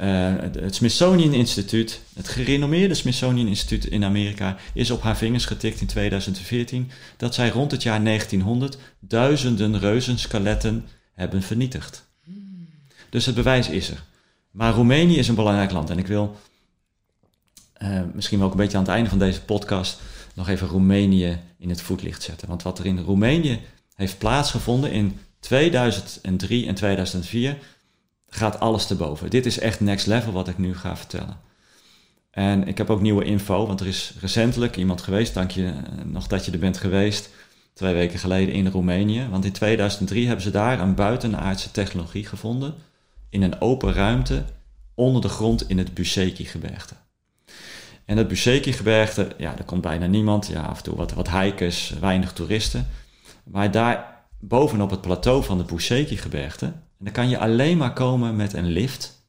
Uh, het Smithsonian Instituut, het gerenommeerde Smithsonian Instituut in Amerika, is op haar vingers getikt in 2014 dat zij rond het jaar 1900 duizenden reuzenskeletten hebben vernietigd. Dus het bewijs is er. Maar Roemenië is een belangrijk land en ik wil uh, misschien wel ook een beetje aan het einde van deze podcast nog even Roemenië in het voetlicht zetten. Want wat er in Roemenië heeft plaatsgevonden in 2003 en 2004 gaat alles te boven. Dit is echt next level wat ik nu ga vertellen. En ik heb ook nieuwe info, want er is recentelijk iemand geweest, dank je eh, nog dat je er bent geweest, twee weken geleden in Roemenië. Want in 2003 hebben ze daar een buitenaardse technologie gevonden in een open ruimte onder de grond in het Buseki-gebergte. En het Buseki-gebergte, ja, daar komt bijna niemand. Ja, af en toe wat, wat hikers, weinig toeristen. Maar daar bovenop het plateau van de Buseki-gebergte. En dan kan je alleen maar komen met een lift,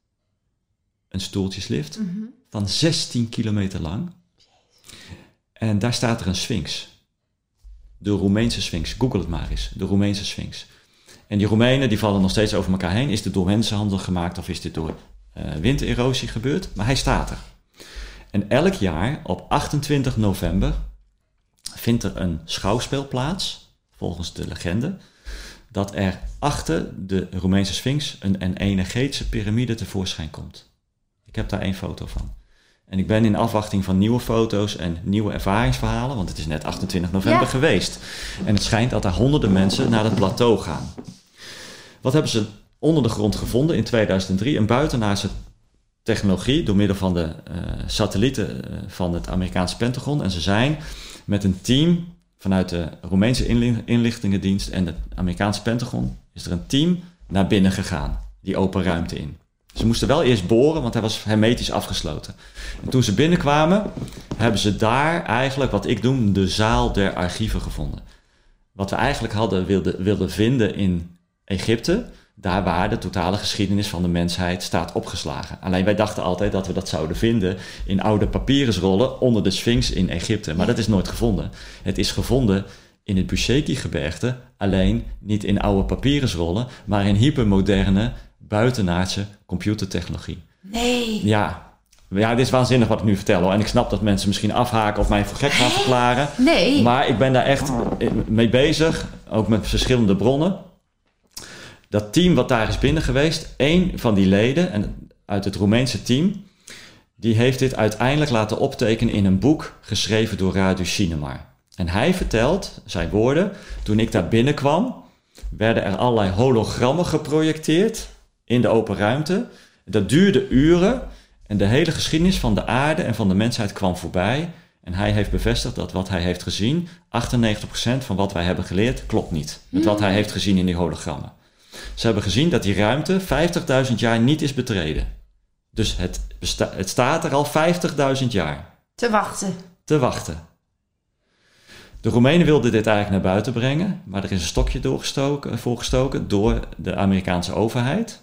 een stoeltjeslift, mhm. van 16 kilometer lang. En daar staat er een sphinx. De Roemeense sphinx. Google het maar eens. De Roemeense sphinx. En die Roemenen die vallen nog steeds over elkaar heen. Is dit door mensenhandel gemaakt of is dit door uh, gebeurd? Maar hij staat er. En elk jaar op 28 november vindt er een schouwspel plaats volgens de legende, dat er achter de Roemeense Sphinx een, een energetische piramide tevoorschijn komt. Ik heb daar één foto van. En ik ben in afwachting van nieuwe foto's en nieuwe ervaringsverhalen, want het is net 28 november geweest. En het schijnt dat er honderden mensen naar het plateau gaan. Wat hebben ze onder de grond gevonden in 2003? Een buitenaardse technologie door middel van de uh, satellieten eh, van het Amerikaanse Pentagon. En ze zijn met een team vanuit de Roemeense inlichtingendienst en het Amerikaanse Pentagon is er een team naar binnen gegaan, die open ruimte in. Ze moesten wel eerst boren, want hij was hermetisch afgesloten. En toen ze binnenkwamen, hebben ze daar eigenlijk, wat ik noem, de zaal der archieven gevonden. Wat we eigenlijk hadden wilden, vinden in Egypte, daar waar de totale geschiedenis van de mensheid staat opgeslagen. Alleen wij dachten altijd dat we dat zouden vinden in oude papyrusrollen onder de Sphinx in Egypte. Maar dat is nooit gevonden. Het is gevonden in het Busheki-gebergte, alleen niet in oude papyrusrollen, maar in hypermoderne, buitenaardse computertechnologie. Nee. Ja, ja, dit is waanzinnig wat ik nu vertel hoor. En ik snap dat mensen misschien afhaken of mij voor gek gaan verklaren. Nee. Maar ik ben daar echt mee bezig, ook met verschillende bronnen dat team wat daar is binnen geweest, één van die leden en uit het Roemeense team, die heeft dit uiteindelijk laten optekenen in een boek geschreven door Radu Shinemar. En hij vertelt, zijn woorden, toen ik daar binnenkwam, werden er allerlei hologrammen geprojecteerd in de open ruimte. Dat duurde uren en de hele geschiedenis van de aarde en van de mensheid kwam voorbij. En hij heeft bevestigd dat wat hij heeft gezien, 98% van wat wij hebben geleerd, klopt niet. Met wat hij heeft gezien in die hologrammen. Ze hebben gezien dat die ruimte 50.000 jaar niet is betreden. Dus het, het staat er al 50.000 jaar Te wachten. te wachten. De Roemenen wilden dit eigenlijk naar buiten brengen, maar er is een stokje doorgestoken, voorgestoken door de Amerikaanse overheid.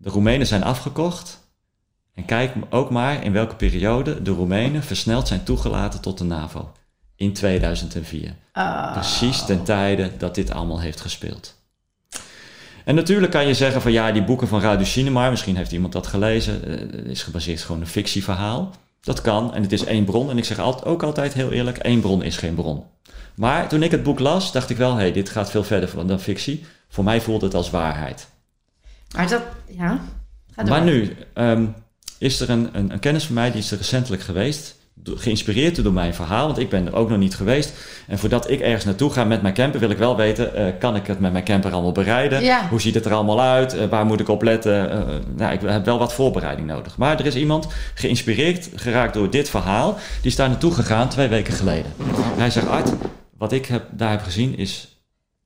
De Roemenen zijn afgekocht. En kijk ook maar in welke periode de Roemenen versneld zijn toegelaten tot de NAVO. In 2004. Ah. Precies ten tijde dat dit allemaal heeft gespeeld. En natuurlijk kan je zeggen van ja, die boeken van Radu Cinema, misschien heeft iemand dat gelezen, eh, is gebaseerd gewoon een fictieverhaal. Dat kan en het is één bron. En ik zeg altijd, ook altijd heel eerlijk, één bron is geen bron. Maar toen ik het boek las, dacht ik wel, hé, hey, dit gaat veel verder dan fictie. Voor mij voelde het als waarheid. Maar dat, ja. Ga door. Maar nu ehm, is er een, een, een kennis van mij die is er recentelijk geweest. Geïnspireerd door mijn verhaal, want ik ben er ook nog niet geweest. En voordat ik ergens naartoe ga met mijn camper, wil ik wel weten: eh, kan ik het met mijn camper allemaal bereiden? Ja. Hoe ziet het er allemaal uit? Eh, waar moet ik op letten? Eh, nou, ik heb wel wat voorbereiding nodig. Maar er is iemand geïnspireerd geraakt door dit verhaal. Die is daar naartoe gegaan twee weken geleden. Hij zegt: Art, wat ik heb, daar heb gezien is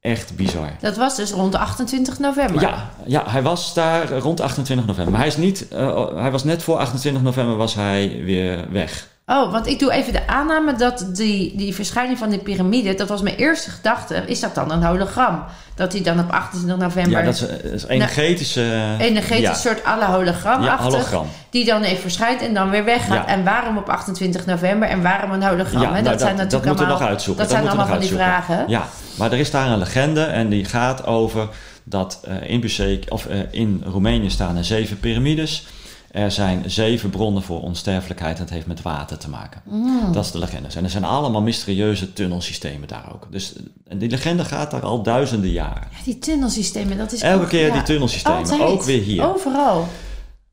echt bizar. Dat was dus rond 28 november. Ja, ja, hij was daar rond 28 november. Maar hij is niet, eh, hij was net voor 28 november was hij weer weg. Oh, want ik doe even de aanname dat die, die verschijning van die piramide, dat was mijn eerste gedachte. Is dat dan een hologram? Dat hij dan op 28 november Ja, dat is, dat is energetische... energetisch ja. soort alle hologram Ja, hologram. Die dan even verschijnt en dan weer weggaat. Ja. En waarom op 28 november en waarom een hologram? Ja, nou, dat, zijn dat natuurlijk moeten we allemaal, nog uitzoeken. Dat, Dat zijn allemaal van die vragen. Ja, maar er is daar een legende en die gaat over dat eh, in, Buzek, of, eh, in Roemenië staan er zeven piramides. Er zijn zeven bronnen voor onsterfelijkheid en het heeft met water te maken. Mm. Dat is de legende. En er zijn allemaal mysterieuze tunnelsystemen daar ook. Dus en die legende gaat daar al duizenden jaren. Ja, die tunnelsystemen, dat is Elke ook- keer ja, die tunnelsystemen, altijd. ook weer hier. Overal.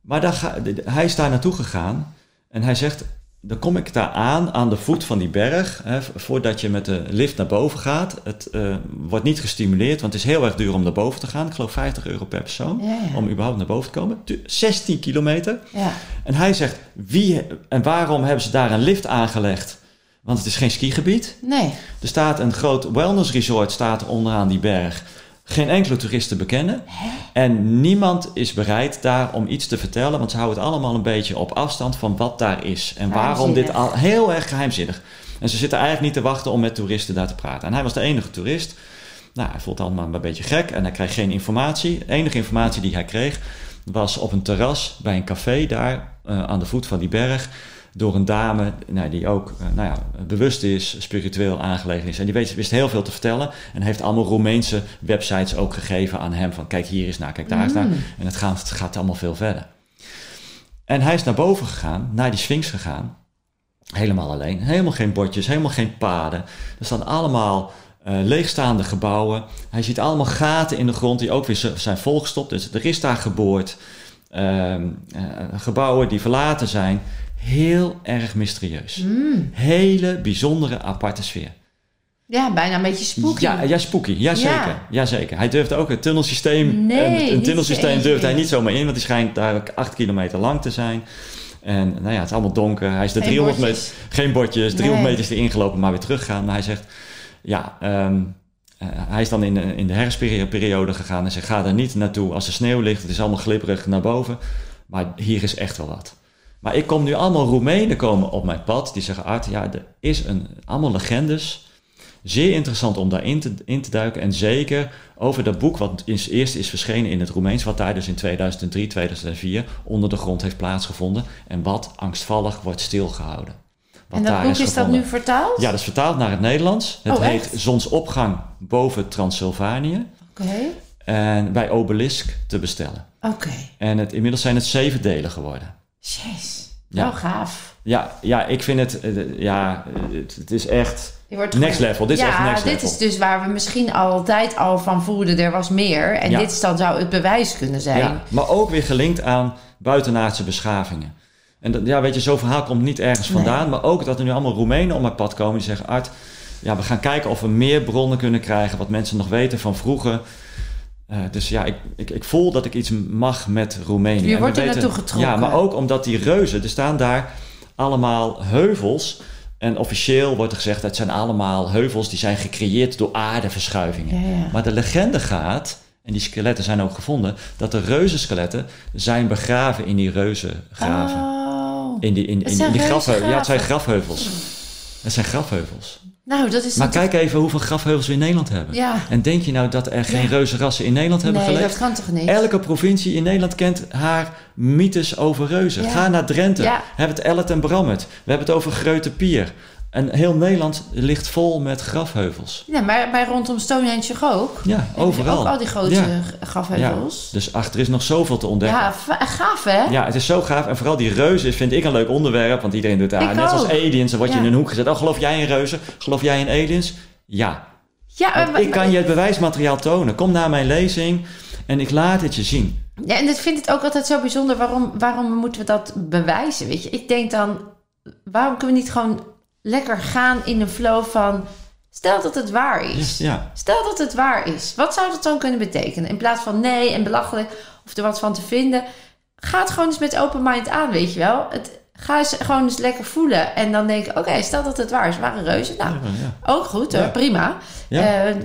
Maar daar ga, hij is daar naartoe gegaan en hij zegt: Dan kom ik daar aan, aan de voet van die berg. Hè, voordat je met de lift naar boven gaat. Het eh, wordt niet gestimuleerd, want het is heel erg duur om naar boven te gaan. Ik geloof 50 euro per persoon Ja, ja. om überhaupt naar boven te komen. Tu- 16 kilometer. Ja. En hij zegt: Wie en waarom hebben ze daar een lift aangelegd? Want het is geen skigebied. Nee. Er staat een groot wellness resort staat onderaan die berg. Geen enkele toeristen bekennen. En niemand is bereid daar om iets te vertellen, want ze houden het allemaal een beetje op afstand van wat daar is. En waarom dit al heel erg geheimzinnig. En ze zitten eigenlijk niet te wachten om met toeristen daar te praten. En hij was de enige toerist. Nou, hij voelt allemaal een beetje gek en hij krijgt geen informatie. De enige informatie die hij kreeg was op een terras bij een café daar eh, aan de voet van die berg. Door een dame nou, die ook eh, nou ja, bewust is, spiritueel aangelegen is. En die weet, wist heel veel te vertellen. En heeft allemaal Roemeense websites ook gegeven aan hem. Van kijk hier is naar, kijk daar is naar. En het gaat, het gaat allemaal veel verder. En hij is naar boven gegaan, naar die Sphinx gegaan. Helemaal alleen. Helemaal geen bordjes, helemaal geen paden. Er staan allemaal eh, leegstaande gebouwen. Hij ziet allemaal gaten in de grond die ook weer zijn volgestopt. Dus er is daar geboord. Eh, gebouwen die verlaten zijn. Heel erg mysterieus. Hele bijzondere aparte sfeer. Ja, bijna een beetje spooky. Ja, ja, spooky. Jazeker. Ja. Jazeker. Hij durfde ook het tunnelsysteem. Nee, een, niet een tunnelsysteem durfde hij niet zomaar in, want die schijnt daar acht kilometer lang te zijn. En nou ja, het is allemaal donker. Hij is de Geen 300 meter, geen bordjes, 300 Nee. meters erin gelopen, maar weer teruggaan. Maar hij zegt, ja, ehm, eh, hij is dan in de, in de herfstperiode gegaan en zegt, ga daar niet naartoe als er sneeuw ligt. Het is allemaal glibberig naar boven. Maar hier is echt wel wat. Maar ik kom nu allemaal Roemenen komen op mijn pad. Die zeggen, Art, ja, er is een, allemaal legendes. Zeer interessant om daarin te, in te duiken. En zeker over dat boek wat is, eerst is verschenen in het Roemeens. Wat daar dus in 2003, 2004 onder de grond heeft plaatsgevonden. En wat angstvallig wordt stilgehouden. Wat en dat daar boek is, dat nu vertaald? Ja, dat is vertaald naar het Nederlands. Het Oh, heet echt? Zonsopgang boven Transylvanië. Oké. En bij Obelisk te bestellen. Oké. En het, inmiddels zijn het zeven delen geworden. Jeez. Ja. Wel gaaf. Ja, ja ik vind het, eh, ja, het, het is echt next level. Dit is echt next dit level. is dus waar we misschien altijd al van voelden, er was meer. En Ja. dit is dan zou het bewijs kunnen zijn. Ja, maar ook weer gelinkt aan buitenaardse beschavingen. En dat, ja, weet je, zo'n verhaal komt niet ergens Nee. vandaan. Maar ook dat er nu allemaal Roemenen op mijn pad komen die zeggen... Art, ja, we gaan kijken of we meer bronnen kunnen krijgen... wat mensen nog weten van vroeger. Eh, dus ja, ik, ik, ik voel dat ik iets mag met Roemenië. Je wordt er naartoe getrokken. Ja, maar ook omdat die reuzen... Er staan daar allemaal heuvels En officieel wordt er gezegd, het zijn allemaal heuvels die zijn gecreëerd door aardeverschuivingen. Ja, ja. Maar de legende gaat, en die skeletten zijn ook gevonden, dat de reuzenskeletten zijn begraven in die reuzengraven. Oh. In die, in, in, die grafheuvels. Ja, het zijn grafheuvels. Het zijn grafheuvels. Nou, dat is Maar natuurlijk- kijk even hoeveel grafheuvels we in Nederland hebben. Ja. En denk je nou dat er geen Ja. reuzenrassen in Nederland hebben Nee, geleefd? dat kan toch niet? Elke provincie in Nederland kent haar mythes over reuzen. Ja. Ga naar Drenthe. We hebben het Ellet en Brammet. We hebben het over Grote Pier. En heel Nederland ligt vol met grafheuvels. Ja, maar, maar rondom Stonehenge ook. Ja, overal. Ook al die grote Ja. grafheuvels. Dus achter is nog zoveel te ontdekken. Ja, gaaf hè? Ja, het is zo gaaf. En vooral die reuzen vind ik een leuk onderwerp. Want iedereen doet, ah, Ik net als aliens, dan word je Ja. in een hoek gezet. Oh, geloof jij in reuzen? Geloof jij in aliens? Ja. Ja, maar- ik kan je het bewijsmateriaal tonen. Kom naar mijn lezing en ik laat het je zien. Ja, en ik vind het ook altijd zo bijzonder. Waarom, waarom moeten we dat bewijzen? Weet je, ik denk dan, waarom kunnen we niet gewoon lekker gaan in een flow van. Stel dat het waar is. Ja. Stel dat het waar is. Wat zou dat dan kunnen betekenen? In plaats van nee en belachelijk of er wat van te vinden. Ga het gewoon eens met open mind aan, weet je wel. Het, ga eens gewoon eens lekker voelen. En dan denken, oké, stel dat het waar is. Waren reuzen? Nou, Ja, ja. ook goed hoor, Ja. prima. Eh,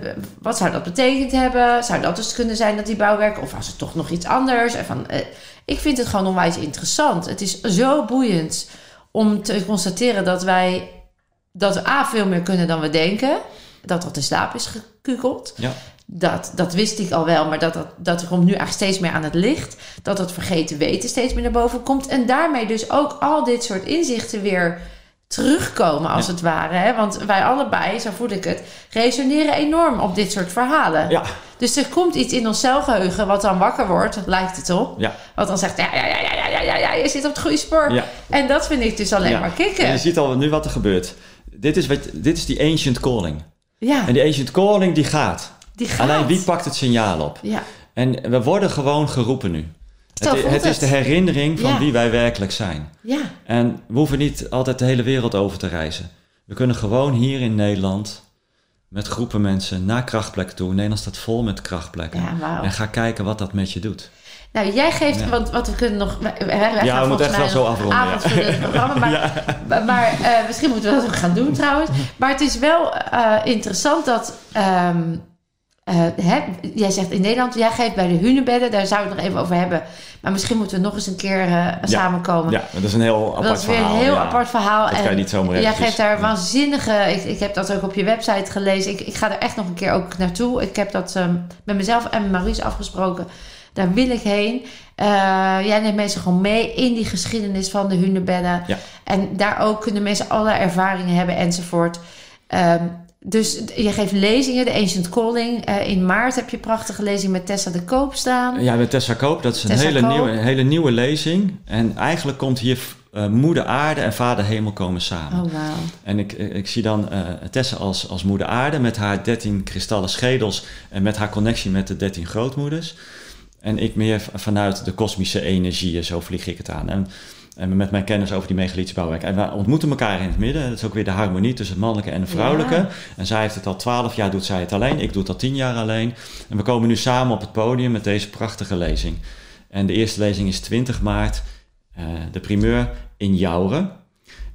wat zou dat betekend hebben? Zou dat dus kunnen zijn dat die bouwwerken... of was het toch nog iets anders? En van, eh, ik vind het gewoon onwijs interessant. Het is zo boeiend om te constateren dat wij... dat we A, veel meer kunnen dan we denken. Dat dat de slaap is gekukeld. Ja. Dat, dat wist ik al wel, maar dat, dat, dat komt nu eigenlijk steeds meer aan het licht. Dat het vergeten weten steeds meer naar boven komt. En daarmee dus ook al dit soort inzichten weer terugkomen, als Ja. het ware. Hè? Want wij allebei, zo voel ik het, resoneren enorm op dit soort verhalen. Ja. Dus er komt iets in ons celgeheugen wat dan wakker wordt, lijkt het op. Ja. Wat dan zegt, ja, ja, ja, ja, ja, ja, ja, je zit op het goede spoor. Ja. En dat vind ik dus alleen maar En kicken. je ziet al nu wat er gebeurt. Dit is, wat, dit is die ancient calling. Ja, En die ancient calling die gaat. die gaat. Alleen wie pakt het signaal op? Ja, En we worden gewoon geroepen nu. Het, is de herinnering van Ja. wie wij werkelijk zijn. ja, En we hoeven niet altijd de hele wereld over te reizen. We kunnen gewoon hier in Nederland met groepen mensen naar krachtplekken toe. Nederland staat vol met krachtplekken. ja. En ga kijken wat dat met je doet. Nou, jij geeft, Ja. want wat we kunnen nog. Wij, wij Ja, we moeten echt wel zo afronden, ja. programma, [LAUGHS] maar, eh, misschien moeten we dat ook gaan doen trouwens. Maar het is wel eh, interessant dat. ehm, eh, hè, jij zegt in Nederland, jij geeft bij de hunebedden, daar zouden we het nog even over hebben. Maar misschien moeten we nog eens een keer samenkomen. Ja, dat is een heel apart dat is weer verhaal. een heel apart verhaal. Dat kan je niet zomaar Jij geeft daar waanzinnige... Ik, ik heb dat ook op je website gelezen. Ik, ik ga er echt nog een keer ook naartoe. Ik heb dat ehm, met mezelf en Maurice afgesproken. Daar wil ik heen. Eh, jij neemt mensen gewoon mee in die geschiedenis van de hunebedden. Ja. En daar ook kunnen mensen allerlei ervaringen hebben enzovoort. Ehm, dus je geeft lezingen, de Ancient Calling. Eh, in maart heb je een prachtige lezing met Tessa de Koop staan. Ja, met Tessa Koop. Dat is een Tessa hele Koop. nieuwe, hele nieuwe lezing. En eigenlijk komt hier eh, moeder aarde en vader hemel komen samen. Oh, wauw. En ik, ik zie dan Tessa als, als moeder aarde met haar 13 kristallen schedels en met haar connectie met de 13 grootmoeders. En ik meer vanuit de kosmische energieën, zo vlieg ik het aan. En, en met mijn kennis over die megalithische bouwwerk. En we ontmoeten elkaar in het midden. Dat is ook weer de harmonie tussen het mannelijke en het vrouwelijke. Ja. En zij heeft het al 12 jaar, doet zij het alleen. Ik doe het al 10 jaar alleen. En we komen nu samen op het podium met deze prachtige lezing. En de eerste lezing is 20 maart, eh, de primeur in Jouren.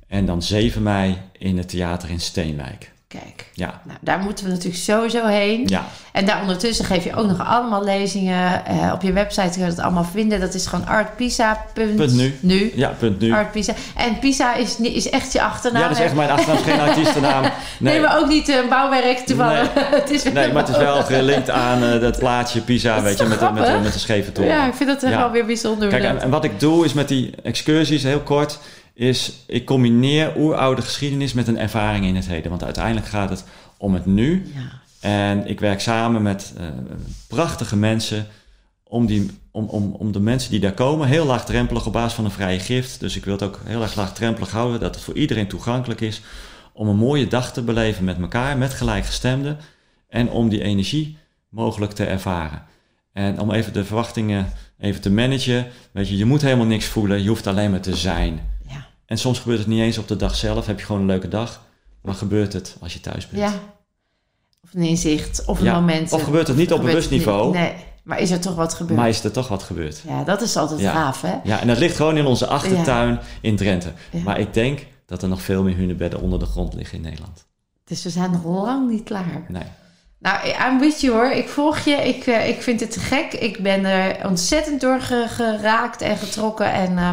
En dan 7 mei in het theater in Steenwijk. Kijk, Ja, nou, daar moeten we natuurlijk sowieso heen. ja. En daar ondertussen geef je ook nog allemaal lezingen. Eh, op je website kun je dat allemaal vinden. Dat is gewoon artpisa.nu. Punt nu. ja punt nu. Art Pisa. En Pisa is, is echt je achternaam. Ja, dat is echt mijn achternaam, is geen [LAUGHS] artiestennaam. Nee, Nee, maar ook niet een bouwwerk toevallig. [LAUGHS] het is nee, maar het is wel gelinkt aan eh, dat plaatje Pisa, Dat weet je, toch met de, met, met de scheve toren. Ja, ik vind dat echt Ja. wel weer bijzonder. Kijk, en wat ik doe is met die excursies, heel kort, is ik combineer oeroude geschiedenis met een ervaring in het heden. Want uiteindelijk gaat het om het nu. ja. En ik werk samen met eh, prachtige mensen om, die, om, om, om de mensen die daar komen, heel laagdrempelig op basis van een vrije gift. Dus ik wil het ook heel erg laagdrempelig houden, dat het voor iedereen toegankelijk is. Om een mooie dag te beleven met elkaar, met gelijkgestemden. En om die energie mogelijk te ervaren. En om even de verwachtingen even te managen. Weet je, je moet helemaal niks voelen, je hoeft alleen maar te zijn. En soms gebeurt het niet eens op de dag zelf, heb je gewoon een leuke dag. Maar gebeurt het als je thuis bent. ja. Of een inzicht, of een Ja, moment. of gebeurt het niet op bewust niveau. Nee, maar is er toch wat gebeurd? Maar is er toch wat gebeurd? Ja, dat is altijd Ja. gaaf, hè? Ja, en dat ligt gewoon in onze achtertuin in Drenthe. Maar ik denk dat er nog veel meer hunebedden onder de grond liggen in Nederland. Dus we zijn nog lang niet klaar. Nee. Nou, I'm with you hoor. Ik volg je. Ik, uh, ik vind het te gek. Ik ben er ontzettend door ge geraakt en getrokken. En uh,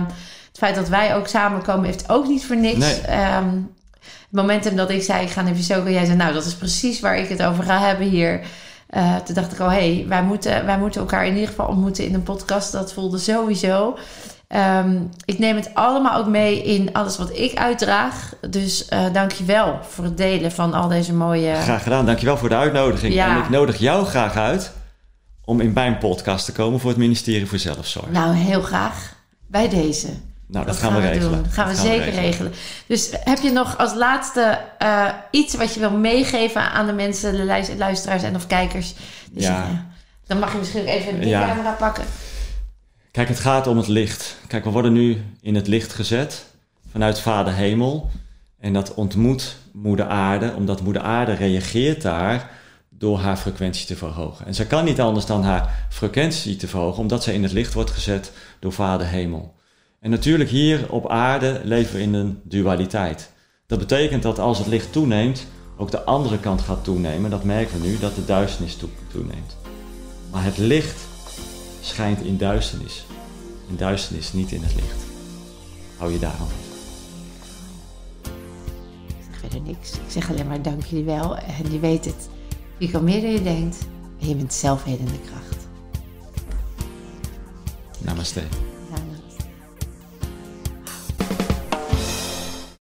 het feit dat wij ook samenkomen heeft ook niet voor niks. Nee. Um, het momentum dat ik zei, ik ga naar Visoka. Jij zei, nou, dat is precies waar ik het over ga hebben hier. Uh, toen dacht ik al, hé, hey, wij, moeten, wij moeten elkaar in ieder geval ontmoeten in een podcast. Dat voelde sowieso. Um, ik neem het allemaal ook mee in alles wat ik uitdraag. Dus uh, dank je wel voor het delen van al deze mooie... Graag gedaan. Dank je wel voor de uitnodiging. Ja. En ik nodig jou graag uit om in mijn podcast te komen voor het ministerie voor Zelfzorg. Nou, heel graag. Bij deze. Nou, dat, gaan, we regelen. Doen. Dat gaan we dat zeker gaan regelen. regelen. Dus heb je nog als laatste uh, iets wat je wil meegeven aan de mensen, de luisteraars en of kijkers? Dus Ja. ja, dan mag je misschien ook even die Ja. camera pakken. Kijk, het gaat om het licht. Kijk, we worden nu in het licht gezet vanuit Vader Hemel. En dat ontmoet Moeder Aarde, omdat Moeder Aarde reageert daar door haar frequentie te verhogen. En zij kan niet anders dan haar frequentie te verhogen, omdat zij in het licht wordt gezet door Vader Hemel. En natuurlijk hier op aarde leven we in een dualiteit. Dat betekent dat als het licht toeneemt, ook de andere kant gaat toenemen. Dat merken we nu, dat de duisternis toe- toeneemt. Maar het licht schijnt in duisternis. In duisternis, niet in het licht. Hou je daaraan vast. Ik zeg verder niks. Ik zeg alleen maar dank jullie wel. En je weet het. Je kan meer dan je denkt. En je bent zelfredende kracht. Namaste.